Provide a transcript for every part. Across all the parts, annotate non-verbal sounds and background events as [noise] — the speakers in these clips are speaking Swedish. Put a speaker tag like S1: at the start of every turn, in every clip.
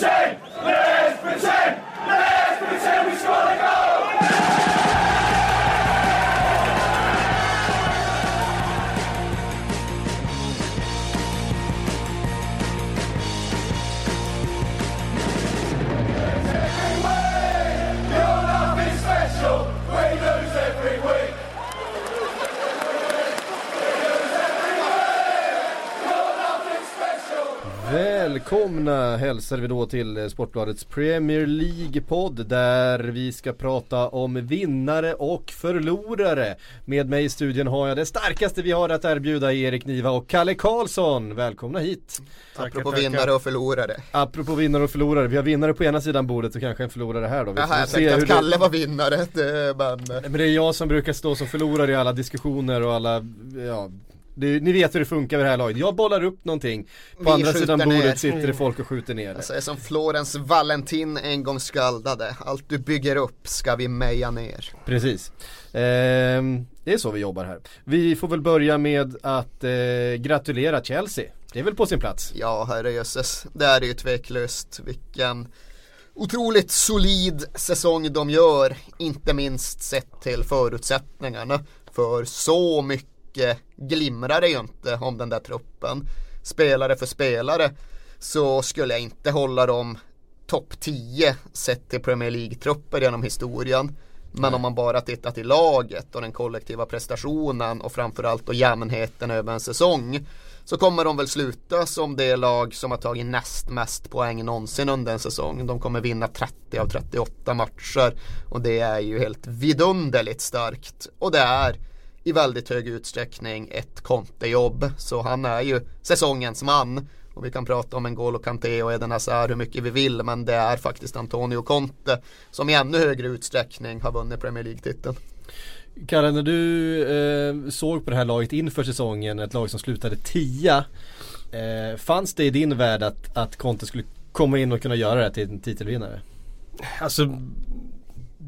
S1: Nation! Hälsar vi då till eh, Sportbladets Premier League-podd där vi ska prata om vinnare och förlorare. Med mig i studion har jag det starkaste vi har att erbjuda Erik Niva och Kalle Karlsson. Välkomna hit!
S2: Apropå vinnare och förlorare.
S1: Apropå vinnare och förlorare, vi har vinnare på ena sidan bordet och kanske en förlorare här då. Vi får
S2: jag
S1: se
S2: tänkte
S1: hur
S2: att
S1: det-
S2: Kalle var vinnare, det, men
S1: Men det är jag som brukar stå som förlorare i alla diskussioner och alla, ja det, ni vet hur det funkar vid det här laget. Jag bollar upp någonting. På
S2: Vi
S1: andra sidan bordet
S2: ner.
S1: sitter det folk och skjuter ner det.
S2: alltså, är som Florens Valentin en gång skaldade. Allt du bygger upp ska vi meja ner.
S1: Precis. Ehm, det är så vi jobbar här. Vi får väl börja med att eh, gratulera Chelsea. Det är väl på sin plats.
S2: Ja, herrejösses. Det är ju tveklöst. Vilken otroligt solid säsong de gör. Inte minst sett till förutsättningarna. För så mycket glimrar det ju inte om den där truppen. Spelare för spelare så skulle jag inte hålla dem topp 10 sett till Premier League-trupper genom historien. Men om man bara tittar till laget och den kollektiva prestationen och framförallt då jämnheten över en säsong så kommer de väl sluta som det lag som har tagit näst mest poäng någonsin under en säsong. De kommer vinna 30 av 38 matcher och det är ju helt vidunderligt starkt. Och det är i väldigt hög utsträckning ett Conte-jobb. Så han är ju säsongens man. Och vi kan prata om N'Golo Kanté och Eden Hazard hur mycket vi vill men det är faktiskt Antonio Conte som i ännu högre utsträckning har vunnit Premier League-titeln.
S1: Kalle, när du eh, såg på det här laget inför säsongen, ett lag som slutade 10 eh, Fanns det i din värld att, att Conte skulle komma in och kunna göra det till en titelvinnare?
S3: Alltså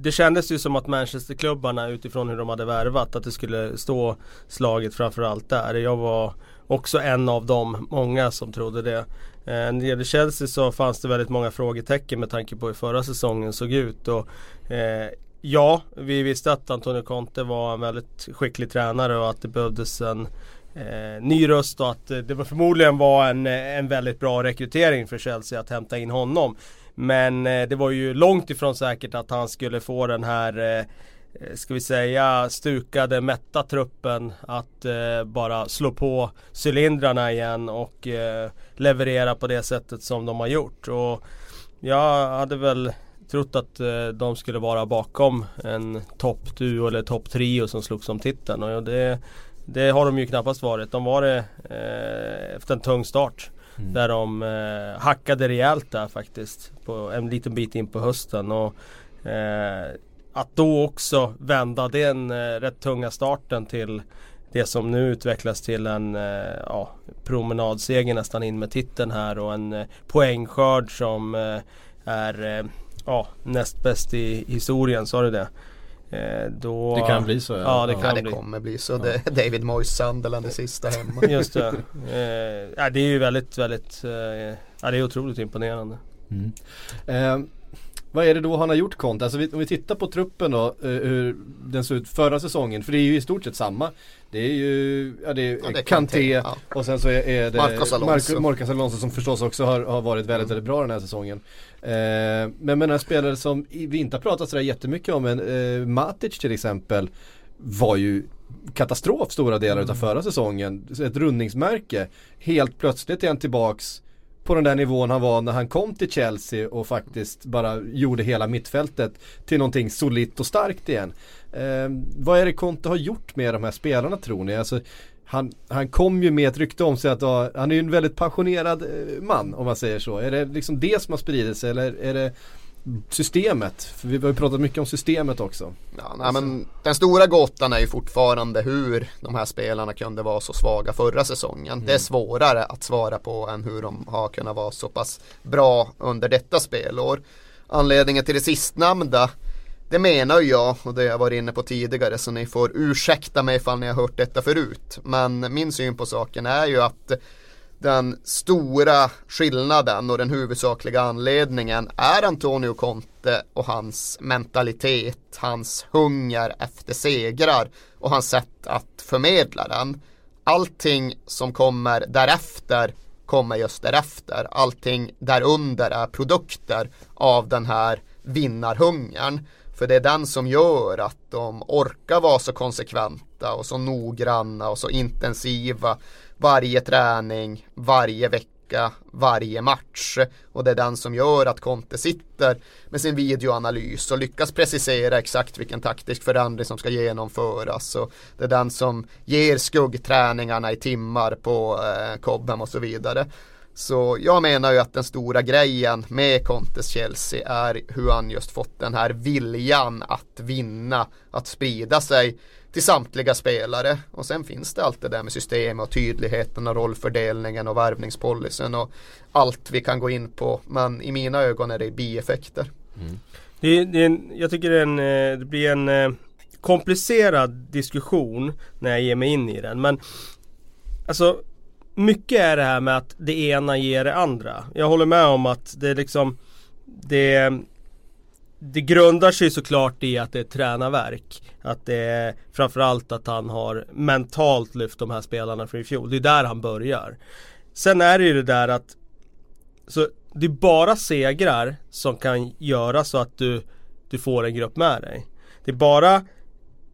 S3: det kändes ju som att Manchesterklubbarna utifrån hur de hade värvat att det skulle stå slaget framförallt där. Jag var också en av de många som trodde det. Eh, när det gäller Chelsea så fanns det väldigt många frågetecken med tanke på hur förra säsongen såg ut. Och, eh, ja, vi visste att Antonio Conte var en väldigt skicklig tränare och att det behövdes en eh, ny röst och att det förmodligen var en, en väldigt bra rekrytering för Chelsea att hämta in honom. Men eh, det var ju långt ifrån säkert att han skulle få den här eh, eh, Ska vi säga stukade, mätta truppen att eh, bara slå på cylindrarna igen och eh, leverera på det sättet som de har gjort. Och jag hade väl trott att eh, de skulle vara bakom en toppduo eller topptrio som slogs om titeln. Och det, det har de ju knappast varit. De var det eh, efter en tung start. Mm. Där de eh, hackade rejält där faktiskt. På en liten bit in på hösten. Och, eh, att då också vända den eh, rätt tunga starten till det som nu utvecklas till en eh, ja, promenadseger nästan in med titeln här och en eh, poängskörd som eh, är eh, ja, näst bäst i historien, sa du det? Eh, då,
S1: Det kan bli så, ja.
S3: Ja, det
S1: Ja,
S3: kan
S2: Ja, det
S3: bli.
S2: kommer bli så. Det är David Moyes Sunderland det sista hemma. [laughs]
S3: Just det. [laughs] Eh, ja, det är ju väldigt, väldigt, eh, ja det är otroligt imponerande.
S1: Eh, vad är det då han har gjort Conte? Alltså om vi tittar på truppen då, eh, hur den såg ut förra säsongen. För det är ju i stort sett samma. Det är ju, ja det är,
S2: Ja, det
S1: Kanté
S2: ja.
S1: och sen så är, är det
S2: Marcos Alonso.
S1: Marco- Marcos Alonso som förstås också har, har varit väldigt, väldigt bra den här säsongen. Eh, men med några spelare som vi inte har pratat sådär jättemycket om, men eh, Matic till exempel var ju katastrof stora delar utav förra säsongen. Ett rundningsmärke. Helt plötsligt är han tillbaks på den där nivån han var när han kom till Chelsea och faktiskt bara gjorde hela mittfältet till någonting solitt och starkt igen. Eh, vad är det Conte har gjort med de här spelarna tror ni? Alltså, han, han kom ju med ett rykte om sig att ja, han är ju en väldigt passionerad eh, man om man säger så. Är det liksom det som har spridit sig eller är det systemet? För vi har ju pratat mycket om systemet också.
S2: Ja, nej, men den stora gåtan är ju fortfarande hur de här spelarna kunde vara så svaga förra säsongen. Det är svårare att svara på än hur de har kunnat vara så pass bra under detta spelår. Anledningen till det sistnämnda det menar ju jag och det jag varit inne på tidigare så ni får ursäkta mig ifall ni har hört detta förut. Men min syn på saken är ju att den stora skillnaden och den huvudsakliga anledningen är Antonio Conte och hans mentalitet, hans hunger efter segrar och hans sätt att förmedla den. Allting som kommer därefter kommer just därefter. Allting därunder är produkter av den här vinnarhungern. För det är den som gör att de orkar vara så konsekventa och så noggranna och så intensiva varje träning, varje vecka, varje match. Och det är den som gör att Conte sitter med sin videoanalys och lyckas precisera exakt vilken taktisk förändring som ska genomföras. Och det är den som ger skuggträningarna i timmar på eh, Cobham och så vidare. Så jag menar ju att den stora grejen med Contes Chelsea är hur han just fått den här viljan att vinna, att sprida sig till samtliga spelare. Och sen finns det allt det där med systemet och tydligheten och rollfördelningen och värvningspolicyn och allt vi kan gå in på. Men i mina ögon är det bieffekter.
S3: Mm. Det, det en, jag tycker det, en, eh, det blir en eh, komplicerad diskussion när jag ger mig in i den. Men alltså mycket är det här med att det ena ger det andra. Jag håller med om att det är liksom det, det grundar sig såklart i att det är tränarverk. Att det är framförallt att han har mentalt lyft de här spelarna från i fjol. Det är där han börjar. Sen är det ju det där att så det är bara segrar som kan göra så att du, du får en grupp med dig. Det är bara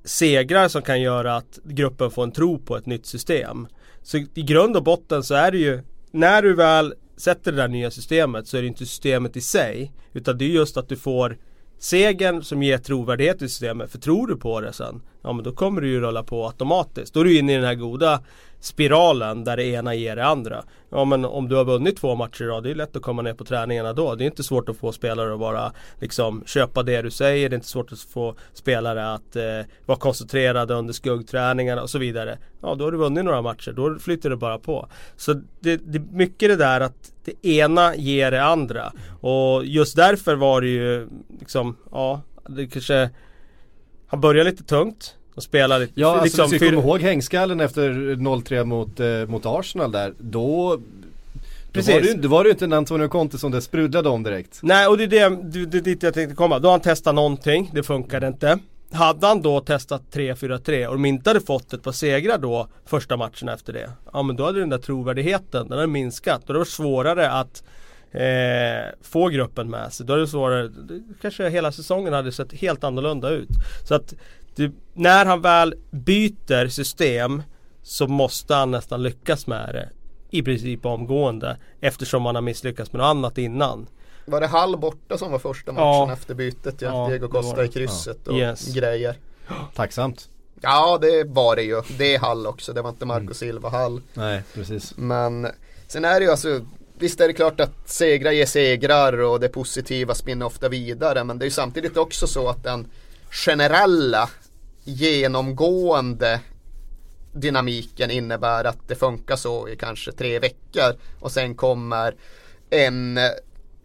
S3: segrar som kan göra att gruppen får en tro på ett nytt system. Så i grund och botten så är det ju När du väl sätter det där nya systemet så är det inte systemet i sig Utan det är just att du får segern som ger trovärdighet i systemet. För tror du på det sen, ja men då kommer du ju rulla på automatiskt. Då är du inne i den här goda spiralen där det ena ger det andra. Ja men om du har vunnit två matcher idag, det är lätt att komma ner på träningarna då. Det är inte svårt att få spelare att bara liksom köpa det du säger. Det är inte svårt att få spelare att eh, vara koncentrerade under skuggträningarna och så vidare. Ja då har du vunnit några matcher, då flyter det bara på. Så det, det är mycket det där att det ena ger det andra. Och just därför var det ju liksom, ja, det kanske Han började lite tungt och spelade lite,
S1: Ja, alltså liksom, du ska komma ihåg hängskallen efter 0-3 mot, eh, mot Arsenal där. Då Precis. Då var, det, då var det inte en Antonio Conte som det sprudlade om direkt.
S3: Nej och det är det, det, dit jag tänkte komma. Då har han testat någonting, det funkade inte. Hade han då testat 3-4-3 och de inte hade fått ett par segrar då första matchen efter det. Ja men då hade den där trovärdigheten, den hade minskat. Då hade det varit svårare att eh, få gruppen med sig. Då hade det svårare, kanske hela säsongen hade sett helt annorlunda ut. Så att det, när han väl byter system så måste han nästan lyckas med det i princip omgående eftersom han har misslyckats med något annat innan.
S2: Var det Hall borta som var första matchen ja. efter bytet? Ja, ja Diego Costa i krysset ja. och yes. grejer.
S1: Tacksamt.
S2: Ja det var det ju. Det är Hall också. Det var inte Marco mm. Silva Hall.
S1: Nej precis.
S2: Men sen är det ju alltså Visst är det klart att segrar ger segrar och det positiva spinner ofta vidare men det är ju samtidigt också så att den generella genomgående dynamiken innebär att det funkar så i kanske tre veckor och sen kommer en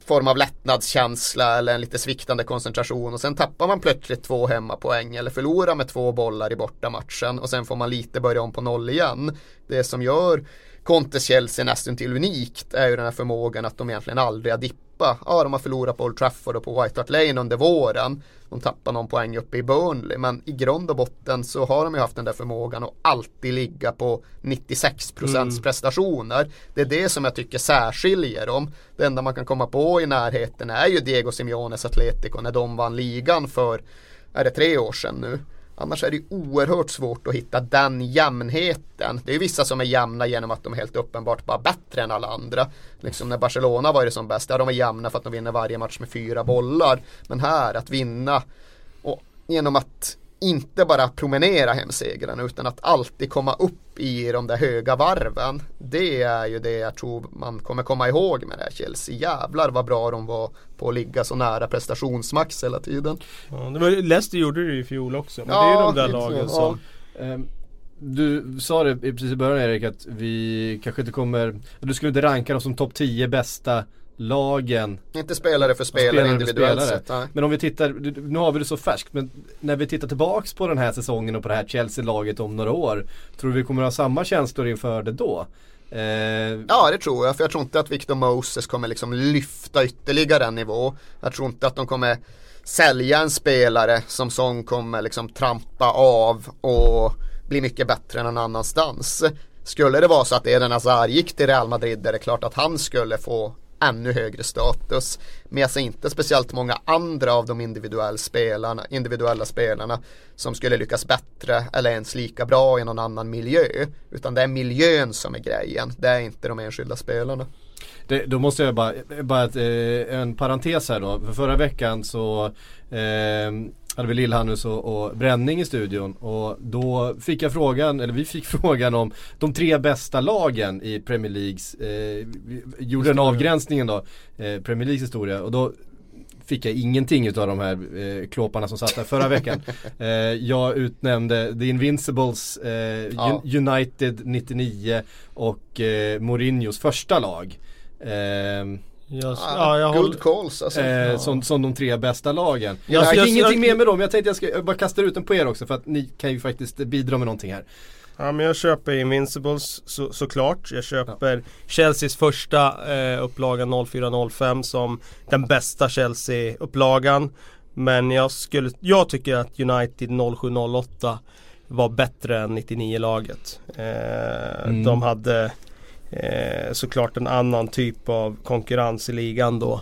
S2: form av lättnadskänsla eller en lite sviktande koncentration och sen tappar man plötsligt två hemmapoäng eller förlorar med två bollar i bortamatchen och sen får man lite börja om på noll igen. Det som gör Contes Chelsea nästan till unikt är ju den här förmågan att de egentligen aldrig har dippat. Ja, de har förlorat på Old Trafford och på White Hart Lane under våren. De tappar någon poäng uppe i Burnley, men i grund och botten så har de ju haft den där förmågan att alltid ligga på 96% mm. prestationer. Det är det som jag tycker särskiljer dem. Det enda man kan komma på i närheten är ju Diego Simeones Atletico när de vann ligan för, är det tre år sedan nu? Annars är det oerhört svårt att hitta den jämnheten. Det är vissa som är jämna genom att de är helt uppenbart bara bättre än alla andra. Liksom när Barcelona var det som bäst, ja de är jämna för att de vinner varje match med fyra bollar. Men här, att vinna och genom att inte bara promenera hem segrarna utan att alltid komma upp i de där höga varven. Det är ju det jag tror man kommer komma ihåg med det här Chelsea. Jävlar vad bra de var på att ligga så nära prestationsmax hela tiden.
S3: Ja, det var, Leicester gjorde det i fjol också. Men ja, det är de där lagen som
S1: ja. um, du sa det precis i början Erik att vi kanske inte kommer, du skulle inte ranka dem som topp 10 bästa lagen
S2: Inte spelare för spelare, spelare individuellt för spelare.
S1: sett Men om vi tittar, nu har vi det så färskt men när vi tittar tillbaks på den här säsongen och på det här Chelsea-laget om några år Tror du vi kommer ha samma känslor inför det då? Eh,
S2: Ja det tror jag, för jag tror inte att Victor Moses kommer liksom lyfta ytterligare en nivå. Jag tror inte att de kommer sälja en spelare som sån kommer liksom trampa av och bli mycket bättre än någon annanstans. Skulle det vara så att Eden Hazard gick till Real Madrid är det klart att han skulle få ännu högre status. Men jag ser inte speciellt många andra av de individuella spelarna, individuella spelarna som skulle lyckas bättre eller ens lika bra i någon annan miljö. Utan det är miljön som är grejen, det är inte de enskilda spelarna.
S1: Det, då måste jag bara, bara ett, eh, en parentes här då. För förra veckan så eh, hade vi Lill-Hannus och, och Bränning i studion och då fick jag frågan, eller vi fick [laughs] frågan om de tre bästa lagen i Premier Leagues, eh, gjorde en avgränsningen då, eh, Premier Leagues historia och då fick jag ingenting utav de här eh, klåparna som satt där förra veckan. [laughs] Eh, jag utnämnde The Invincibles, eh,
S2: Ja.
S1: Un- United 99 och eh, Mourinhos första lag. Eh,
S3: Jag, ja, jag
S2: Good calls alltså.
S1: Eh, som, som de tre bästa lagen.
S3: Jag-
S1: jag- ingenting
S3: jag-
S1: med men jag tänkte jag ska jag bara kasta ut den på er också för att ni kan ju faktiskt bidra med någonting här.
S3: Ja men jag köper Invincibles så, såklart. Jag köper Chelseas första eh, upplaga 04-05 som den bästa Chelsea-upplagan. Men jag, skulle, jag tycker att United 07-08 var bättre än 99-laget. Eh,
S1: Mm.
S3: De hade eh, såklart en annan typ av konkurrens i ligan då.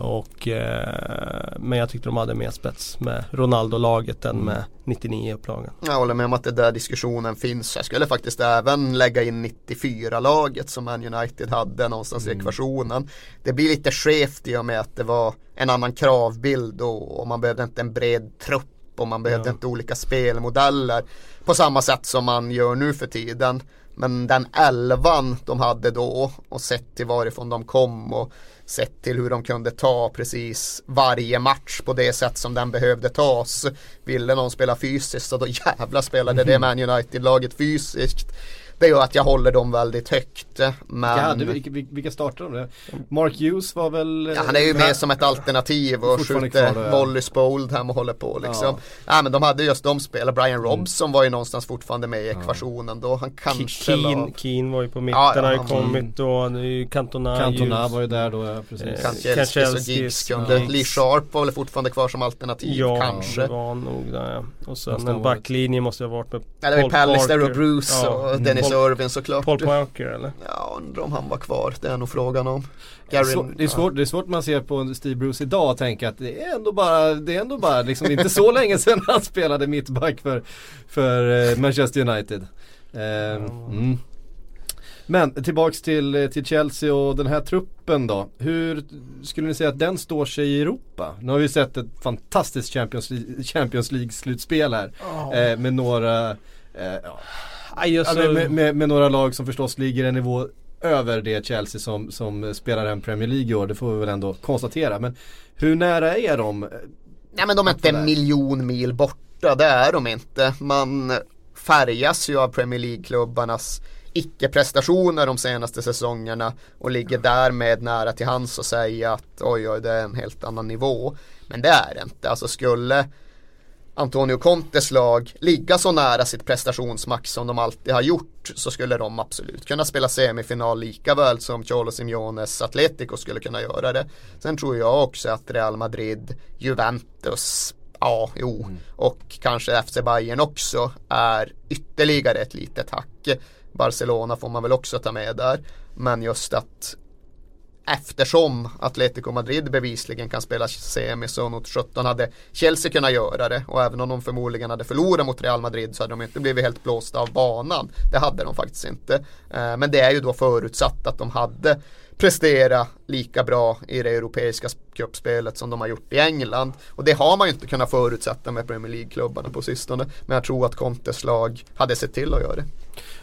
S3: Och, eh, men jag tyckte de hade mer spets med Ronaldo-laget än med 99-upplagan.
S2: Jag håller med om att det är där diskussionen finns. Jag skulle faktiskt även lägga in 94-laget som Man United hade någonstans i ekvationen. Det blir lite skevt i och med att det var en annan kravbild och, och man behövde inte en bred trupp och man behövde
S3: Ja.
S2: inte olika spelmodeller på samma sätt som man gör nu för tiden. Men den elvan de hade då och sett till varifrån de kom och sett till hur de kunde ta precis varje match på det sätt som den behövde tas. Ville någon spela fysiskt så då [laughs] jävla spelade det Man United-laget fysiskt. Det gör att jag håller dem väldigt högt. Men
S1: Vilka, hade, vilka, vilka startade de? det? Mark Hughes var väl
S2: Ja, han är ju med som ett alternativ och skjuter
S1: ja.
S2: volleys på Oldham och håller på liksom. Ja. men de hade just de spelare. Brian Robson var ju någonstans fortfarande med i ekvationen då. Han kanske la...
S3: Keen, Keen var ju på mitten,
S2: Ja, ja,
S3: har ju
S2: han-
S3: kommit då. Cantona,
S1: Cantona
S3: Hughes.
S1: var ju där då ja, precis.
S3: Eh,
S2: Kanchelskis och Giggs kunde.
S3: Giggs.
S2: Lee Sharp var väl fortfarande kvar som alternativ
S3: Ja,
S2: kanske.
S3: det var nog där ja. Och sen en backlinje måste ha varit med
S2: Ja, det var Pallister och. Bruce
S3: Ja.
S2: och Dennis
S3: Paul-
S2: Irvin såklart.
S3: Paul Parker eller?
S2: Ja, undrar om han var kvar. Det är nog frågan om.
S1: Det är,
S2: Gary-
S1: svårt, det, är svårt, det är svårt man ser på Steve Bruce idag och tänka att det är ändå bara, det är ändå bara liksom inte så [laughs] länge sedan han spelade mittback för, för eh, Manchester United. Eh, mm. Men tillbaks till, eh, till Chelsea och den här truppen då. Hur skulle ni säga att den står sig i Europa? Nu har vi sett ett fantastiskt Champions, League- Champions League-slutspel här. Eh, med några eh, ja,
S3: Alltså,
S1: med, med, med några lag som förstås ligger en nivå över det Chelsea som, som spelar en Premier League i år. Det får vi väl ändå konstatera. Men hur nära är de?
S2: Nej men de är inte en miljon mil borta, det är de inte. Man färgas ju av Premier League-klubbarnas icke-prestationer de senaste säsongerna och ligger därmed nära till hands och säga att oj oj det är en helt annan nivå. Men det är det inte, alltså skulle Antonio Contes lag ligga så nära sitt prestationsmax som de alltid har gjort så skulle de absolut kunna spela semifinal lika väl som Cholo Simeones Atletico skulle kunna göra det. Sen tror jag också att Real Madrid, Juventus, ja jo och kanske FC Bayern också är ytterligare ett litet hack. Barcelona får man väl också ta med där. Men just att eftersom Atletico Madrid bevisligen kan spela semi så mot 17 hade Chelsea kunnat göra det och även om de förmodligen hade förlorat mot Real Madrid så hade de inte blivit helt blåsta av banan. Det hade de faktiskt inte. Eh, men det är ju då förutsatt att de hade prestera lika bra i det europeiska cupspelet som de har gjort i England. Och det har man ju inte kunnat förutsätta med Premier League-klubbarna på sistone. Men jag tror att Contes lag hade sett till att göra det.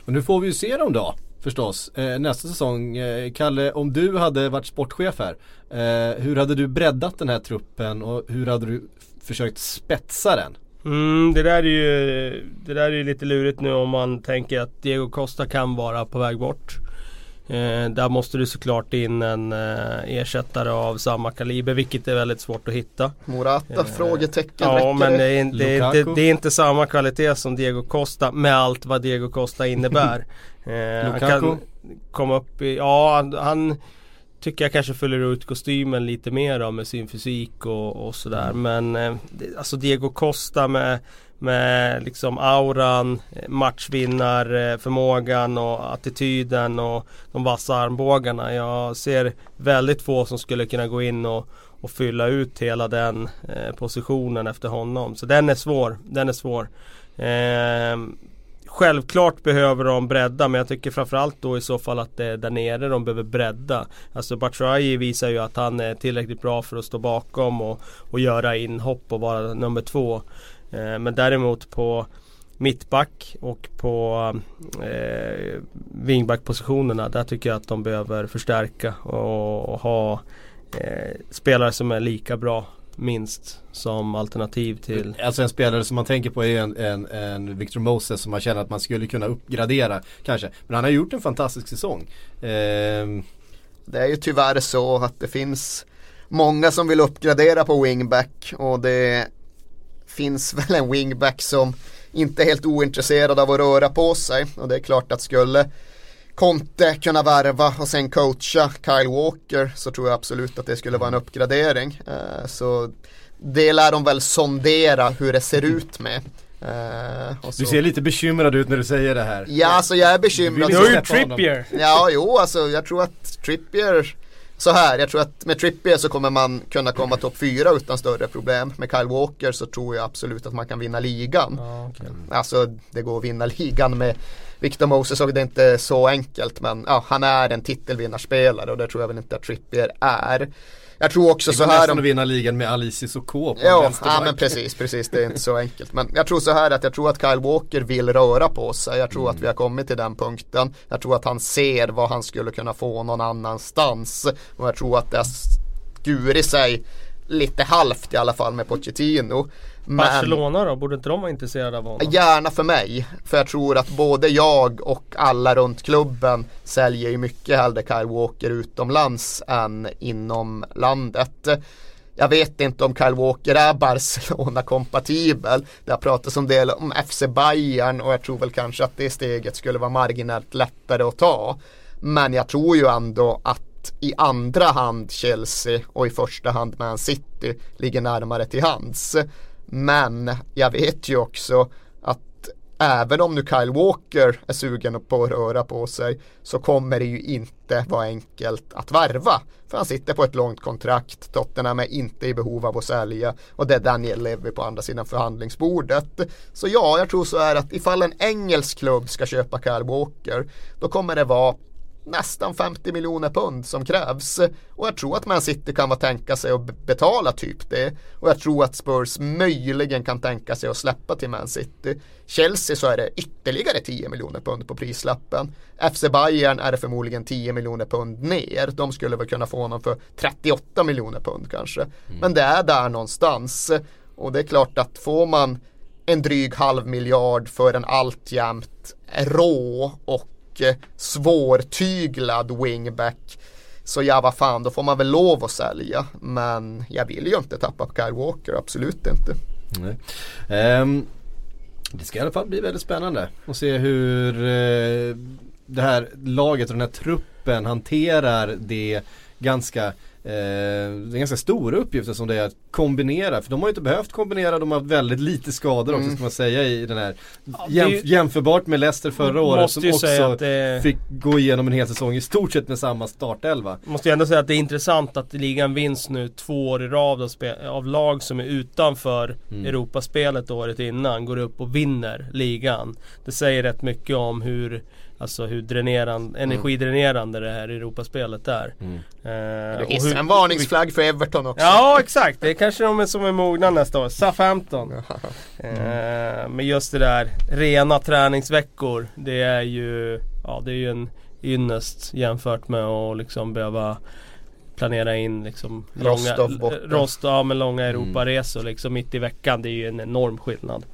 S1: Och nu får vi ju se dem då. Förstås. Eh, nästa säsong. Eh, Kalle, om du hade varit sportchef här. Eh, hur hade du breddat den här truppen och hur hade du försökt spetsa den?
S3: Mm, det där är ju Det där är ju lite lurigt nu om man tänker att Diego Costa kan vara på väg bort. Eh, där måste du såklart in en eh, ersättare av samma kaliber vilket är väldigt svårt att hitta.
S2: Morata?
S3: Eh,
S2: frågetecken.
S3: Ja
S2: räcker
S3: men
S2: det?
S3: är, inte- det, är
S1: Lukaku?
S3: inte, det är inte samma kvalitet som Diego Costa med allt vad Diego Costa innebär. [laughs] Eh, han
S1: Lukaku?
S3: kan, kom upp i, ja han, han tycker jag kanske fyller ut kostymen lite mer då med sin fysik och, och sådär. Men eh, alltså Diego Costa med, med liksom auran, matchvinnarförmågan och attityden och de vassa armbågarna. Jag ser väldigt få som skulle kunna gå in och, och fylla ut hela den eh, positionen efter honom. Så den är svår. Den är svår. Eh, Självklart behöver de bredda men jag tycker framförallt då i så fall att det är där nere de behöver bredda. Alltså Batshuayi visar ju att han är tillräckligt bra för att stå bakom och, och göra inhopp och vara nummer två. Eh, men däremot på mittback och på eh, wingback-positionerna där tycker jag att de behöver förstärka och, och ha eh, spelare som är lika bra minst som alternativ till
S1: Alltså en spelare som man tänker på är en, en, en Victor Moses som man känner att man skulle kunna uppgradera kanske. Men han har gjort en fantastisk säsong. Eh...
S2: Det är ju tyvärr så att det finns många som vill uppgradera på wingback och det finns [laughs] väl en wingback som inte är helt ointresserad av att röra på sig och det är klart att skulle Conte kunna värva och sen coacha Kyle Walker så tror jag absolut att det skulle vara en uppgradering. Uh, så det lär de väl sondera hur det ser ut med.
S1: Uh, du ser lite bekymrad ut när du säger det här.
S2: Ja, alltså jag är bekymrad.
S3: Du har ju Trippier.
S2: Ja, jo, alltså jag tror att Trippier så här, jag tror att med Trippier så kommer man kunna komma topp 4 utan större problem. Med Kyle Walker så tror jag absolut att man kan vinna ligan.
S3: Ah, okay.
S2: Alltså det går att vinna ligan med Victor Moses och det är inte så enkelt men ja, han är en titelvinnarspelare och det tror jag väl inte att Trippier är. Jag tror också så här. Det
S1: nästan att vinna ligan med Alice Soko på
S2: Ja, ja men precis, precis. Det är inte så enkelt. Men jag tror så här att jag tror att Kyle Walker vill röra på sig. Jag tror mm. att vi har kommit till den punkten. Jag tror att han ser vad han skulle kunna få någon annanstans. Och jag tror att det har skurit sig lite halvt i alla fall med Pochettino.
S3: Men, Barcelona då? Borde inte de vara intresserade av honom?
S2: Gärna för mig. För jag tror att både jag och alla runt klubben säljer ju mycket hellre Kyle Walker utomlands än inom landet. Jag vet inte om Kyle Walker är [laughs] Barcelona-kompatibel. Det har pratats en del om FC Bayern och jag tror väl kanske att det steget skulle vara marginellt lättare att ta. Men jag tror ju ändå att i andra hand Chelsea och i första hand Man City ligger närmare till hands. Men jag vet ju också att även om nu Kyle Walker är sugen på att röra på sig så kommer det ju inte vara enkelt att värva. För han sitter på ett långt kontrakt, Tottenham är inte i behov av att sälja och det är Daniel Levy på andra sidan förhandlingsbordet. Så ja, jag tror så är att ifall en engelsk klubb ska köpa Kyle Walker då kommer det vara nästan 50 miljoner pund som krävs. Och jag tror att Man City kan vara tänka sig att betala typ det. Och jag tror att Spurs möjligen kan tänka sig att släppa till Man City. Chelsea så är det ytterligare 10 miljoner pund på prislappen. FC Bayern är det förmodligen 10 miljoner pund ner. De skulle väl kunna få honom för 38 miljoner pund kanske. Mm. Men det är där någonstans. Och det är klart att får man en dryg halv miljard för en alltjämt rå och svårtyglad wingback. Så ja, vad fan, då får man väl lov att sälja. Men jag vill ju inte tappa Kyle Walker, absolut inte.
S1: Um, det ska i alla fall bli väldigt spännande att se hur uh, det här laget och den här truppen hanterar det ganska det är ganska stora uppgifter som det är att kombinera. För de har ju inte behövt kombinera, de har haft väldigt lite skador också mm. ska man säga i den här. Jämf jämförbart med Leicester förra året som också det... fick gå igenom en hel säsong i stort sett med samma startelva.
S3: Måste ju ändå säga att det är intressant att ligan vinns nu två år i rad av, av lag som är utanför mm. Europaspelet året innan. Går upp och vinner ligan. Det säger rätt mycket om hur Alltså hur dränerande, mm. energidränerande det här Europaspelet är. Mm.
S2: Eh, det hissar en varningsflagg för Everton också.
S3: Ja exakt, det är kanske de är som är mogna nästa år. Southampton. mm. eh, men just det där rena träningsveckor. Det är ju, ja det är ju en ynnest jämfört med att liksom behöva planera in liksom
S2: Rostov
S3: långa, Rostov, ja, med långa mm. Europaresor liksom mitt i veckan. Det är ju en enorm skillnad.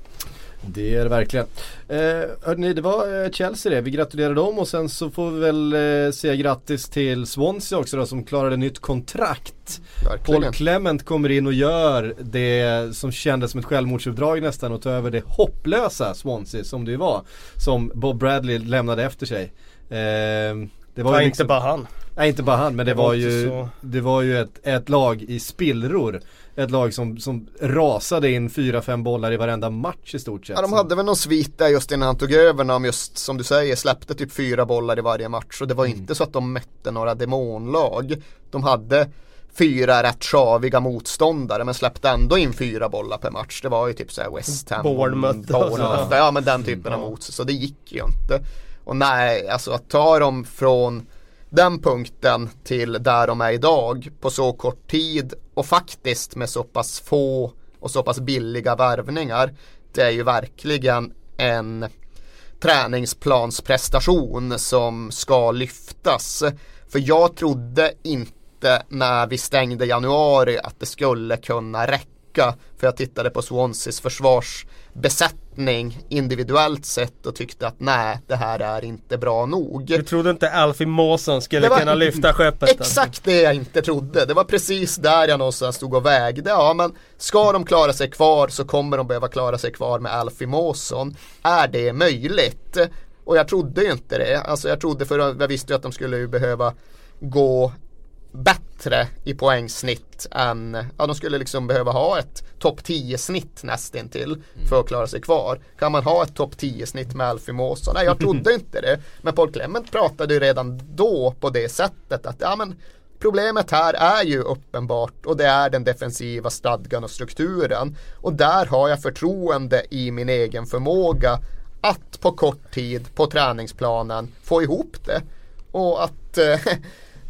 S1: Det är det verkligen. Eh, hörni, det var eh, Chelsea det. Vi gratulerar dem och sen så får vi väl eh, säga grattis till Swansea också då som klarade nytt kontrakt. Verkligen. Paul Clement kommer in och gör det som kändes som ett självmordsuppdrag nästan och tar över det hopplösa Swansea som det var. Som Bob Bradley lämnade efter sig. Eh, Det var
S3: Ja,
S1: ju
S3: inte
S1: liksom,
S3: bara han.
S1: nej, inte bara han men det,
S3: Det var
S1: var
S3: inte
S1: ju,
S3: så-
S1: det var ju ett, ett lag i spillror. Ett lag som, som rasade in 4-5 bollar i varenda match i stort sett.
S2: Ja, de hade väl någon svit där just innan han tog över när de just som du säger släppte typ fyra bollar i varje match och det var inte så att de mötte några demonlag. De hade fyra rätt sjaviga motståndare men släppte ändå in fyra bollar per match. Det var ju typ såhär West Ham,
S3: Bournemouth
S2: Bournemouth, ja men den typen av motstånd. Så det gick ju inte. Och nej, alltså att ta dem från den punkten till där de är idag på så kort tid och faktiskt med så pass få och så pass billiga värvningar. Det är ju verkligen en träningsplansprestation som ska lyftas. För jag trodde inte när vi stängde januari att det skulle kunna räcka. För jag tittade på Swanseas försvarsbesättning individuellt sett och tyckte att nej, det här är inte bra nog.
S3: Du trodde inte Alfie Mawson skulle
S2: var-
S3: kunna lyfta skeppet? alltså?
S2: Exakt det jag inte trodde. Det var precis där jag någonstans stod och vägde. Ja men ska de klara sig kvar så kommer de behöva klara sig kvar med Alfie Mawson. Är det möjligt? Och jag trodde ju inte det. Alltså jag trodde för jag visste ju att de skulle behöva gå bättre i poängsnitt än, ja de skulle liksom behöva ha ett topp 10 snitt nästintill för att klara sig kvar. Kan man ha ett topp 10 snitt med Alfie Mawson? Nej jag trodde [laughs] inte det. Men Paul Clement pratade ju redan då på det sättet att ja men Problemet här är ju uppenbart och det är den defensiva stadgan och strukturen. Och där har jag förtroende i min egen förmåga att på kort tid på träningsplanen få ihop det. Och att eh, [laughs]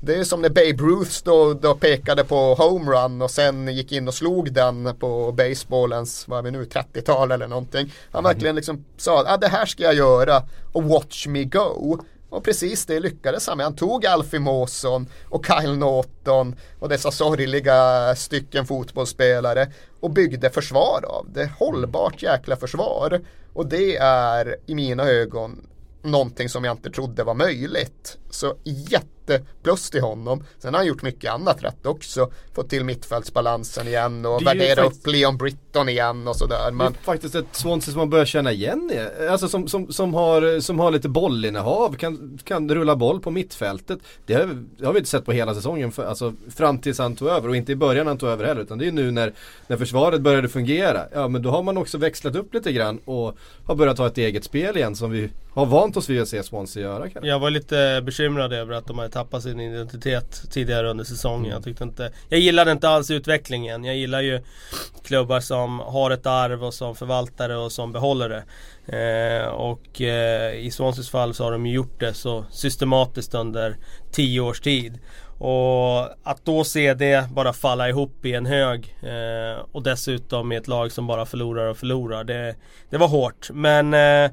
S2: det är som när Babe Ruth då, då pekade på homerun och sen gick in och slog den på baseballens, vad är vi nu, 30-tal eller någonting. Han verkligen liksom sa, ah, det här ska jag göra och watch me go. Och precis det lyckades han med. Han tog Alfie Mawson och Kyle Norton och dessa sorgliga stycken fotbollsspelare och byggde försvar av det. Hållbart jäkla försvar. Och det är i mina ögon någonting som jag inte trodde var möjligt. Så jätteplus till honom. Sen har han gjort mycket annat rätt också. Fått till mittfältsbalansen igen och värdera
S1: faktiskt-
S2: upp Leon Britton igen och sådär.
S1: Det
S2: Men
S1: är faktiskt ett Swansea som man börjar känna igen i. Alltså som, som, som, har, som har lite bollinnehav, kan, kan rulla boll på mittfältet. Det har, det har vi inte sett på hela säsongen, för, alltså fram tills han tog över och inte i början han tog över heller. Utan det är nu när, när försvaret började fungera. Ja men då har man också växlat upp lite grann och har börjat ha ett eget spel igen som vi har vant oss vid att se Swansea göra kanske.
S3: Jag var lite bekymrad över att de hade tappat sin identitet tidigare under säsongen. Jag tyckte inte Jag gillade inte alls utvecklingen. Jag gillar ju klubbar som som har ett arv och som förvaltar det och som behåller det. Eh, och eh, i Swanseas fall så har de gjort det så systematiskt under tio års tid. Och att då se det bara falla ihop i en hög eh, och dessutom i ett lag som bara förlorar och förlorar. Det, det var hårt. Men eh,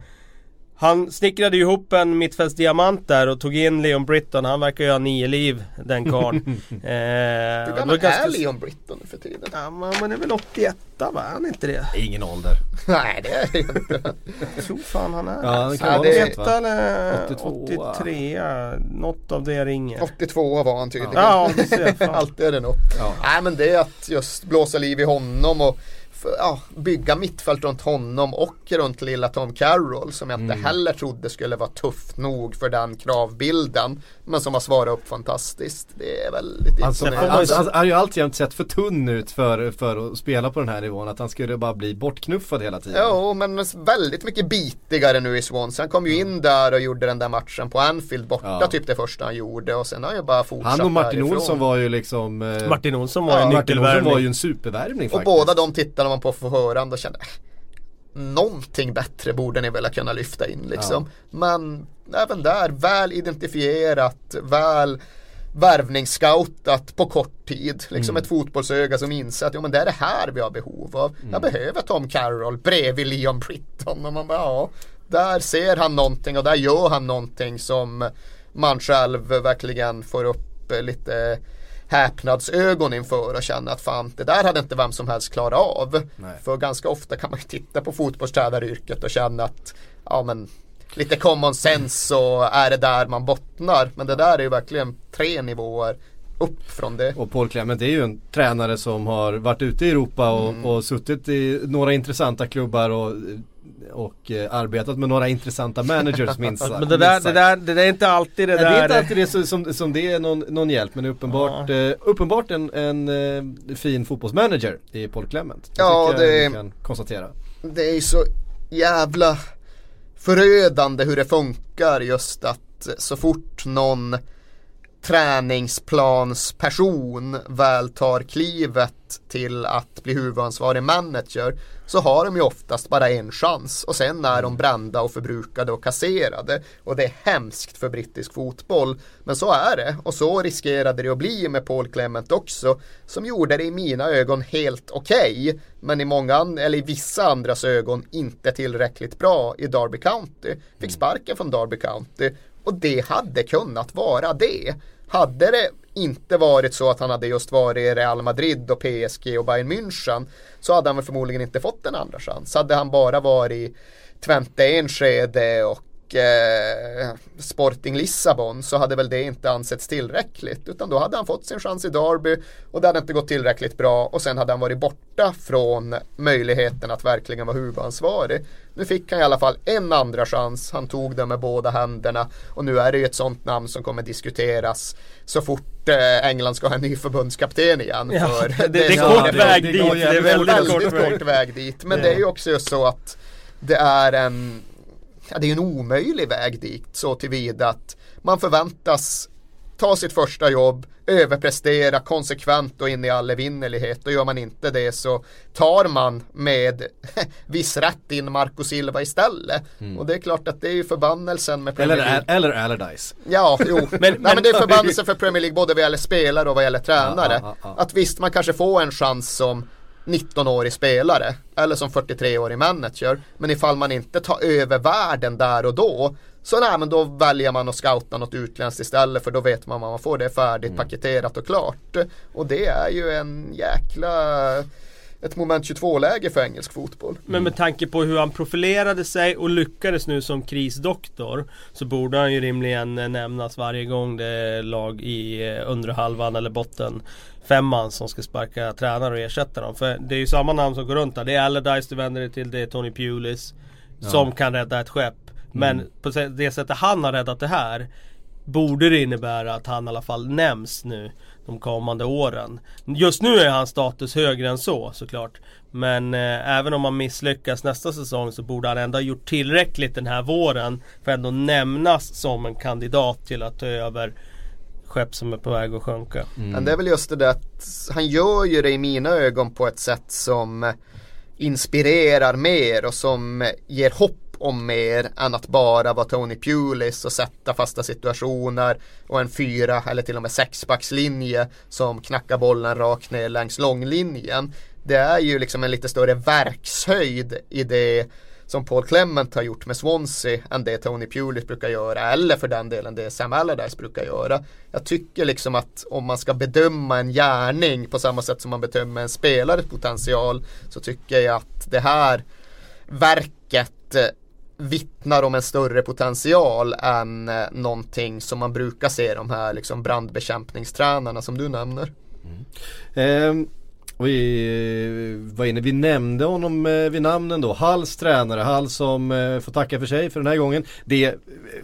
S3: han snickrade ju ihop en mittfältsdiamant där och tog in Leon Britton. Han verkar ju ha nio liv den karln. [laughs] eh,
S2: hur
S3: det
S2: gammal
S3: ganska-
S2: är Leon Britton nu för tiden?
S3: Ja men han är väl 81 va? Är han inte det?
S1: Ingen ålder.
S2: Nej det är det inte.
S3: Jag tror fan han är.
S1: Ja, det kan
S2: Ja,
S1: vara
S2: det-
S1: något sånt, va?
S3: 81 eller
S1: 82.
S3: 83 Något av det ringer.
S2: 82 var han tydligen.
S3: Ja, du ser, fan. [laughs]
S2: Alltid är det något.
S1: Ja.
S2: Nej men det är att just blåsa liv i honom och ja, bygga mittfält runt honom och runt lilla Tom Carroll som jag inte
S1: Mm.
S2: heller trodde skulle vara tufft nog för den kravbilden. Men som har svarat upp fantastiskt. Det är väldigt
S1: Alltså,
S2: imponerande.
S1: han, han, han har ju alltid sett för tunn ut för, för att spela på den här nivån. Att han skulle bara bli bortknuffad hela tiden.
S2: Ja, men väldigt mycket bitigare nu i Swansea. Han kom ju in där och gjorde den där matchen på Anfield borta
S1: Ja.
S2: typ det första han gjorde och sen har han ju bara fortsatt
S1: Han och Martin
S2: därifrån.
S1: Olsson var ju liksom eh,
S3: Martin Olsson var
S2: Ja,
S3: en
S1: Martin Olsson
S3: nyckelvärvning.
S1: var ju en supervärvning
S2: Och
S1: faktiskt.
S2: båda de tittade man på för förhand och kände äh, Någonting bättre borde ni väl ha kunnat lyfta in liksom. Men även där, väl identifierat, väl värvningsscoutat på kort tid. Liksom ett fotbollsöga som inser att jo, men det är det här vi har behov av. Jag behöver Tom Carroll bredvid Leon Britton. Och man bara, ja, där ser han någonting och där gör han någonting som man själv verkligen får upp eh, lite häpnadsögon inför och känna att fan det där hade inte vem som helst klarat av.
S1: Nej.
S2: För ganska ofta kan man ju titta på fotbollstränaryrket och känna att ja men lite common sense så är det där man bottnar. Men det där är ju verkligen tre nivåer upp från det.
S1: Och Paul Clement är ju en tränare som har varit ute i Europa och,
S2: Mm.
S1: och suttit i några intressanta klubbar och och eh, arbetat med några intressanta managers [laughs] minst sagt.
S3: Men det där, det där, det där är inte alltid det
S1: Nej,
S3: där
S1: det är inte alltid det som, som, som det är någon, någon hjälp men det är uppenbart,
S3: Ja.
S1: eh, uppenbart en, en eh, fin fotbollsmanager i Paul Clement.
S2: Ja,
S1: tycker jag
S2: det-
S1: vi kan konstatera.
S2: det är ju så jävla förödande hur det funkar just att så fort någon träningsplansperson väl tar klivet till att bli huvudansvarig manager så har de ju oftast bara en chans och sen är de brända och förbrukade och kasserade. Och det är hemskt för brittisk fotboll. Men så är det och så riskerade det att bli med Paul Clement också som gjorde det i mina ögon helt okej men i många eller i vissa andras ögon inte tillräckligt bra i Derby County. Fick sparken från Derby County och det hade kunnat vara det hade det inte varit så att han hade just varit i Real Madrid och PSG och Bayern München så hade han väl förmodligen inte fått en andra chans. Hade han bara varit i Twente Enskede och eh, Sporting Lissabon så hade väl det inte ansetts tillräckligt utan då hade han fått sin chans i Derby och det hade inte gått tillräckligt bra och sen hade han varit borta från möjligheten att verkligen vara huvudansvarig. Nu fick han i alla fall en andra chans, han tog den med båda händerna och nu är det ju ett sånt namn som kommer diskuteras så fort eh, England ska ha en ny förbundskapten igen.
S3: Ja,
S2: för
S3: det, det
S2: är
S3: kort
S1: det-
S3: väg
S1: det
S3: dit. Det är väldigt,
S2: väldigt
S3: kort väg
S2: dit. Men
S1: Ja.
S2: det är ju också just så att det är en ja, det är en omöjlig väg dit så tillvida att man förväntas ta sitt första jobb, överprestera konsekvent och in i all evinnerlighet och gör man inte det så tar man med [laughs] viss rätt in Marco Silva istället. Och det är klart att det är ju förbannelsen med Premier
S1: Eller,
S2: League.
S1: eller Allardyce.
S2: Ja, jo. men, [laughs] Nej,
S3: men-
S2: men det är förbannelse för Premier League både vad gäller spelare och vad gäller tränare.
S1: Ja, ja, ja.
S2: Att visst, man kanske får en chans som 19-årig spelare eller som 43-årig manager. Men ifall man inte tar över världen där och då så nej, men då väljer man att scouta något utländskt istället för då vet man vad man får. Det är färdigt paketerat och klart. Och det är ju en jäkla ett moment 22-läge för engelsk fotboll.
S3: Men med tanke på hur han profilerade sig och lyckades nu som krisdoktor Så borde han ju rimligen eh, nämnas varje gång det är lag i eh, undre halvan eller botten Femman som ska sparka tränare och ersätta dem. För det är ju samma namn som går runt där. Det är Allardyce du vänder dig till, det är Tony Pulis Som kan rädda ett skepp. Men på sä- det sättet han har räddat det här Borde det innebära att han i alla fall nämns nu de kommande åren. Just nu är hans status högre än så såklart. Men eh, även om han misslyckas nästa säsong så borde han ändå ha gjort tillräckligt den här våren för att ändå nämnas som en kandidat till att ta över skepp som är på väg att sjunka.
S2: Men det är väl just det där att han gör ju det i mina ögon på ett sätt som inspirerar mer och som ger hopp om mer än att bara vara Tony Pulis och sätta fasta situationer och en fyra eller till och med sexbackslinje som knackar bollen rakt ner längs långlinjen. Det är ju liksom en lite större verkshöjd i det som Paul Clement har gjort med Swansea än det Tony Pulis brukar göra eller för den delen det Sam Allardyce brukar göra. Jag tycker liksom att om man ska bedöma en gärning på samma sätt som man bedömer en spelares potential så tycker jag att det här verket eh, vittnar om en större potential än eh, någonting som man brukar se de här liksom brandbekämpningstränarna som du nämner. Mm.
S1: Ehm, vi var inne, vi nämnde honom eh, vid namnen då. Halls tränare, Hall som eh, får tacka för sig för den här gången. Det eh,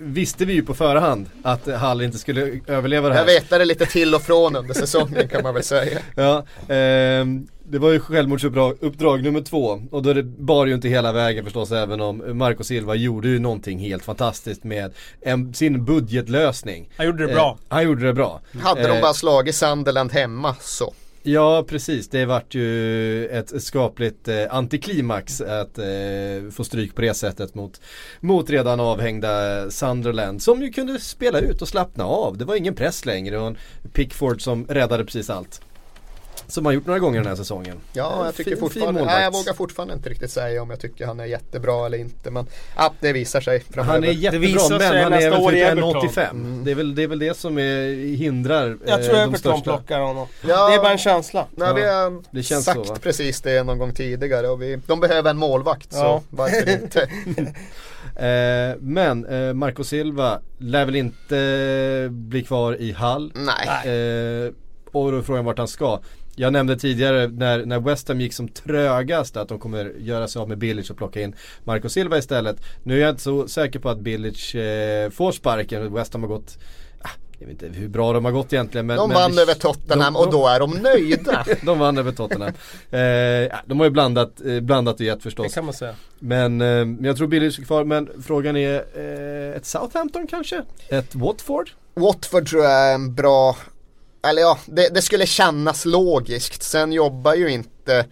S1: visste vi ju på förhand att eh, Hall inte skulle överleva det här.
S2: Jag vetade lite till och från under säsongen kan man väl säga. [laughs]
S1: Ja, ehm, det var ju självmordsuppdrag uppdrag nummer två och då det bar ju inte hela vägen förstås även om Marco Silva gjorde ju någonting helt fantastiskt med en, sin budgetlösning.
S3: Han gjorde det bra.
S1: Eh, han gjorde det bra.
S2: Hade de
S1: Eh,
S2: bara slagit Sunderland hemma så.
S1: Ja precis, det vart ju ett skapligt eh, antiklimax att eh, få stryk på det sättet mot, mot redan avhängda Sunderland som ju kunde spela ut och slappna av. Det var ingen press längre och en Pickford som räddade precis allt. Som har gjort några gånger den här säsongen.
S2: Ja, jag tycker
S1: Fin- fin
S2: fortfarande,
S1: målvakt.
S2: nej, jag vågar fortfarande inte riktigt säga om jag tycker han är jättebra eller inte. Men ja, det visar sig framöver.
S1: Han är jättebra men han är väl typ
S3: Everton.
S1: 1,85.
S2: Mm.
S1: Det, är väl, det är väl det som är, hindrar
S3: Jag tror
S1: eh,
S3: Everton
S1: största.
S3: plockar honom.
S2: Ja.
S3: Det är bara en känsla.
S2: Nej, vi har
S1: det känns
S2: sagt
S1: så,
S2: precis det någon gång tidigare och vi, de behöver en målvakt så varför [laughs] inte.
S1: Eh, men eh, Marco Silva lär väl inte bli kvar i Hall.
S2: Nej.
S1: Eh, och då är frågan vart han ska. Jag nämnde tidigare när, när West Ham gick som trögast att de kommer göra sig av med Bilic och plocka in Marco Silva istället. Nu är jag inte så säker på att Bilic eh, får sparken. West Ham har gått ah, jag vet inte hur bra de har gått egentligen men
S2: De
S1: men
S2: vann
S1: det-
S2: över Tottenham
S1: de-
S2: och då är de nöjda. [laughs]
S1: de vann över Tottenham. Eh, ja, de har ju blandat, eh, blandat och gett
S3: Det
S1: förstås.
S3: kan man säga.
S1: Men eh, men jag tror Bilic är kvar. Men frågan är eh, ett Southampton kanske? Ett Watford?
S2: Watford tror jag är en bra, eller ja, det, det skulle kännas logiskt. Sen jobbar ju inte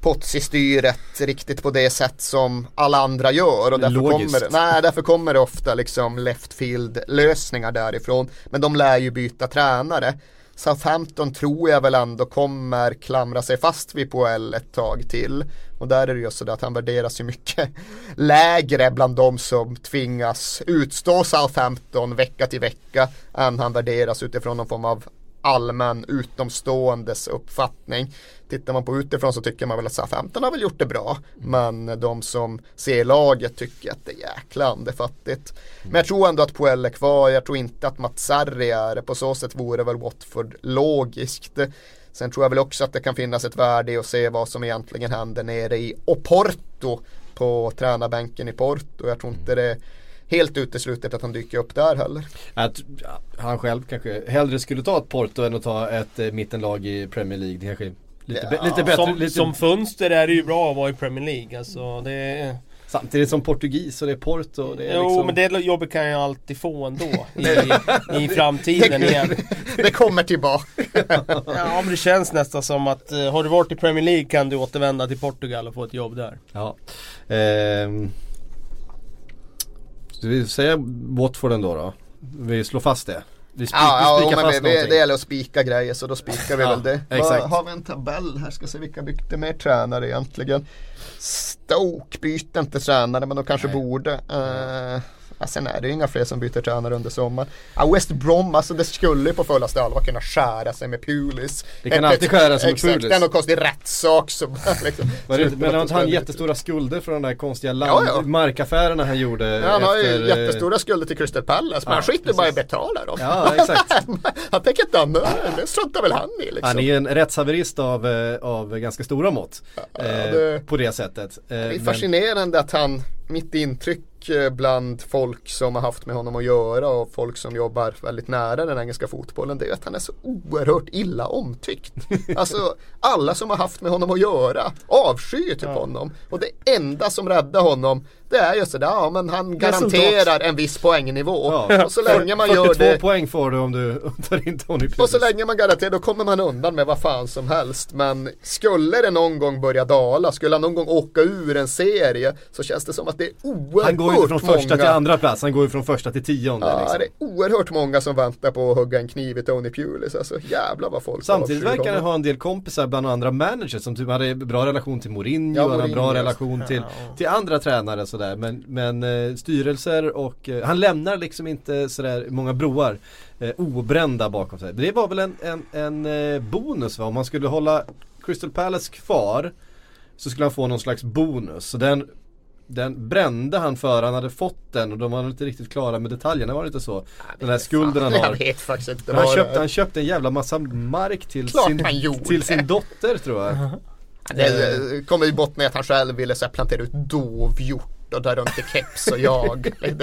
S2: Pozzi-styret riktigt på det sätt som alla andra gör och därför
S1: Logiskt.
S2: kommer, nej, därför kommer det ofta liksom left field lösningar därifrån. Men de lär ju byta tränare. Southampton tror jag väl ändå kommer klamra sig fast vid Poel ett tag till. Och där är det ju så att han värderas ju mycket [laughs] lägre bland de som tvingas utstå Southampton vecka till vecka än han värderas utifrån någon form av allmän utomståendes uppfattning. Tittar man på utifrån så tycker man väl att Southampton har väl gjort det bra. Men de som ser laget tycker att det är jäkla andefattigt. Men jag tror ändå att Puel är kvar. Jag tror inte att Mats Sarri är det. På så sätt vore väl Watford logiskt. Sen tror jag väl också att det kan finnas ett värde i att se vad som egentligen händer nere i Oporto på tränarbänken i Porto. Jag tror inte det är helt uteslutet att han dyker upp där heller.
S1: Att han själv kanske hellre skulle ta ett Porto än att ta ett eh, mittenlag i Premier League. Det kanske lite,
S2: Ja,
S1: lite bättre.
S3: Som,
S1: lite,
S3: som fönster är det ju bra att vara i Premier League. Alltså, det är...
S1: Samtidigt som portugis och det är Porto. Det är
S3: jo,
S1: liksom,
S3: men det jobbet kan jag alltid få ändå i, [laughs] i framtiden [laughs] igen.
S2: Det kommer tillbaka. [laughs]
S3: Ja, men det känns nästan som att eh, har du varit i Premier League kan du återvända till Portugal och få ett jobb där.
S1: Ja. Ehm. Ska vi säga Watford ändå då? Vi slår fast det. Vi, spik,
S2: Ja,
S1: vi
S2: ja
S1: spikar
S2: men vi, det gäller att spika grejer så då spikar vi
S1: Ja,
S2: väl det.
S1: exakt.
S2: Har vi en tabell här? Ska se vilka bytte mer tränare egentligen. Stoke byter inte tränare men de kanske
S1: Nej.
S2: borde. Uh, ja, sen är det ju inga fler som byter tränare under sommaren. Ja, West Brom, alltså det skulle ju på fullaste allvar kunna skära sig med Pulis.
S1: Det kan alltid skära sig med
S2: Exakt,
S1: Pulis.
S2: det är någon konstig rättssak som [laughs] liksom,
S1: men har inte han
S2: Ja,
S1: jättestora skulder för de där konstiga land,
S2: Ja, ja.
S1: markaffärerna han gjorde
S2: han har ju
S1: efter, eh,
S2: jättestora skulder till Crystal Palace men
S1: Ja,
S2: han skiter bara i att betala dem.
S1: Ja exakt. [laughs]
S2: han tänker inte han, det struntar väl han i liksom.
S1: Han är en rättshaverist av, eh, av ganska stora mått. eh,
S2: det-
S1: På det sättet. Eh,
S2: Det är
S1: men-
S2: fascinerande att han, mitt intryck eh, bland folk som har haft med honom att göra och folk som jobbar väldigt nära den engelska fotbollen det är att han är så oerhört illa omtyckt. [laughs] Alltså alla som har haft med honom att göra avskyr typ honom. Och det enda som räddar honom det är just det där, ja men han garanterar en viss poängnivå.
S1: Ja.
S2: Och så länge man
S1: 42
S2: gör det
S1: poäng får du om du [laughs] tar in Tony Pulis.
S2: och så länge man garanterar, då kommer man undan med vad fan som helst. Men skulle det någon gång börja dala, skulle han någon gång åka ur en serie, så känns det som att det är oerhört
S1: Han går ju från första
S2: många.
S1: till andra plats, han går ju från första till tionde.
S2: Ja,
S1: liksom.
S2: det är oerhört många som väntar på att hugga en kniv i Tony Pulis. Alltså jävlar vad folk
S1: Samtidigt verkar han ha en del kompisar bland andra managers som typ hade bra relation till Mourinho,
S2: Ja,
S1: han har bra
S2: Mourinho,
S1: relation till, till andra tränare sådär. Men, men eh, styrelser och eh, han lämnar liksom inte sådär många broar eh, obrända bakom sig. Det var väl en, en, en eh, bonus va? Om man skulle hålla Crystal Palace kvar så skulle han få någon slags bonus. Så den, den brände han för, han hade fått den och de var inte riktigt klara med detaljerna, var det inte så? Den här skulden han
S2: Jag
S1: har.
S2: vet faktiskt inte
S1: Han köpte, han köpte en jävla massa mark till,
S2: Klart
S1: sin, till sin dotter tror jag.
S2: Det kommer ju bottna i att han själv ville så här, plantera ut dovhjort och runt i keps och jag. [laughs]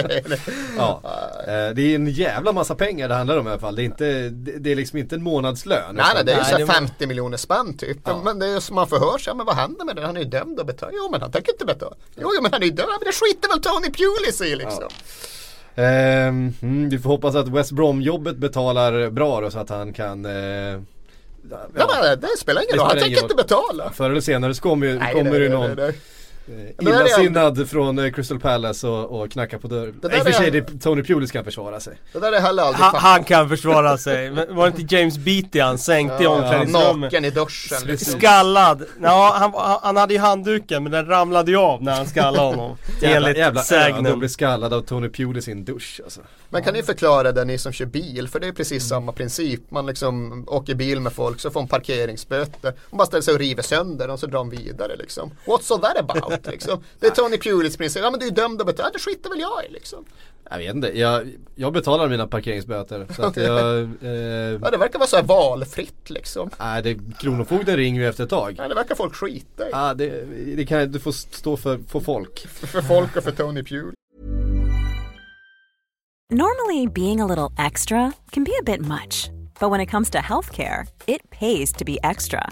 S1: Ja. Eh, Det är en jävla massa pengar det handlar om i alla fall. Det är, inte, det är liksom inte en månadslön.
S2: Nej, nej, det är ju
S3: Nej,
S2: så här
S3: det var-
S2: 50 miljoner spänn typ.
S1: Ja.
S2: Men det är som man förhör sig, ja, men vad händer med det? Han är ju dömd att betala. Jo, men han tänker inte betala. Jo, men han är ju dömd. Men det skiter väl Tony Pulis i liksom.
S1: Ehm, mm, vi får hoppas att West Brom-jobbet betalar bra då så att han kan eh,
S2: Ja.
S1: ja,
S2: men det spelar ingen roll. Han tänker inte betala.
S1: Förr eller senare så kommer,
S2: Nej,
S1: kommer
S2: det
S1: det- någon
S2: det- det-
S1: eh,
S2: är
S1: illasinnad från eh, Crystal Palace och, och knackar på dörren.
S2: Det
S1: Nej, I och för sig,
S2: är-
S1: det, Tony Pulis kan försvara sig.
S2: Det där är heller aldrig
S3: Han,
S2: fattat.
S3: han kan försvara sig. Men Var det inte James Beatty han sänkte i
S2: Ja,
S3: omklädningsrummet?
S2: naken i duschen. Liksom.
S3: Skallad! Ja, han, han hade ju handduken men den ramlade ju av när han skallade honom. [laughs]
S1: Jävla,
S3: Enligt
S1: jävla
S3: sägnen.
S1: att bli skallad av Tony Pulis i en dusch alltså.
S2: Men kan ni förklara det ni som kör bil? För det är precis samma princip. Man liksom åker bil med folk så får man parkeringsböter. Man bara ställer sig och river sönder och så drar de vidare liksom. What's all that about? Ut [laughs] liksom. Det är Tony Pulis princip, ja men du är dömd att betala, det skiter väl jag i liksom.
S1: Jag vet inte, jag, jag betalar mina parkeringsböter. Så att jag, [laughs] eh,
S2: Ja det verkar vara så här valfritt liksom.
S1: nej, det, Kronofogden ringer ju efter ett tag.
S2: Ja, det verkar folk skita i.
S1: Ja, det, det kan du får stå för, för folk.
S2: För folk och för Tony Pulis.
S4: Normally, being a little extra can be a bit much, but when it comes to healthcare, it pays to be extra.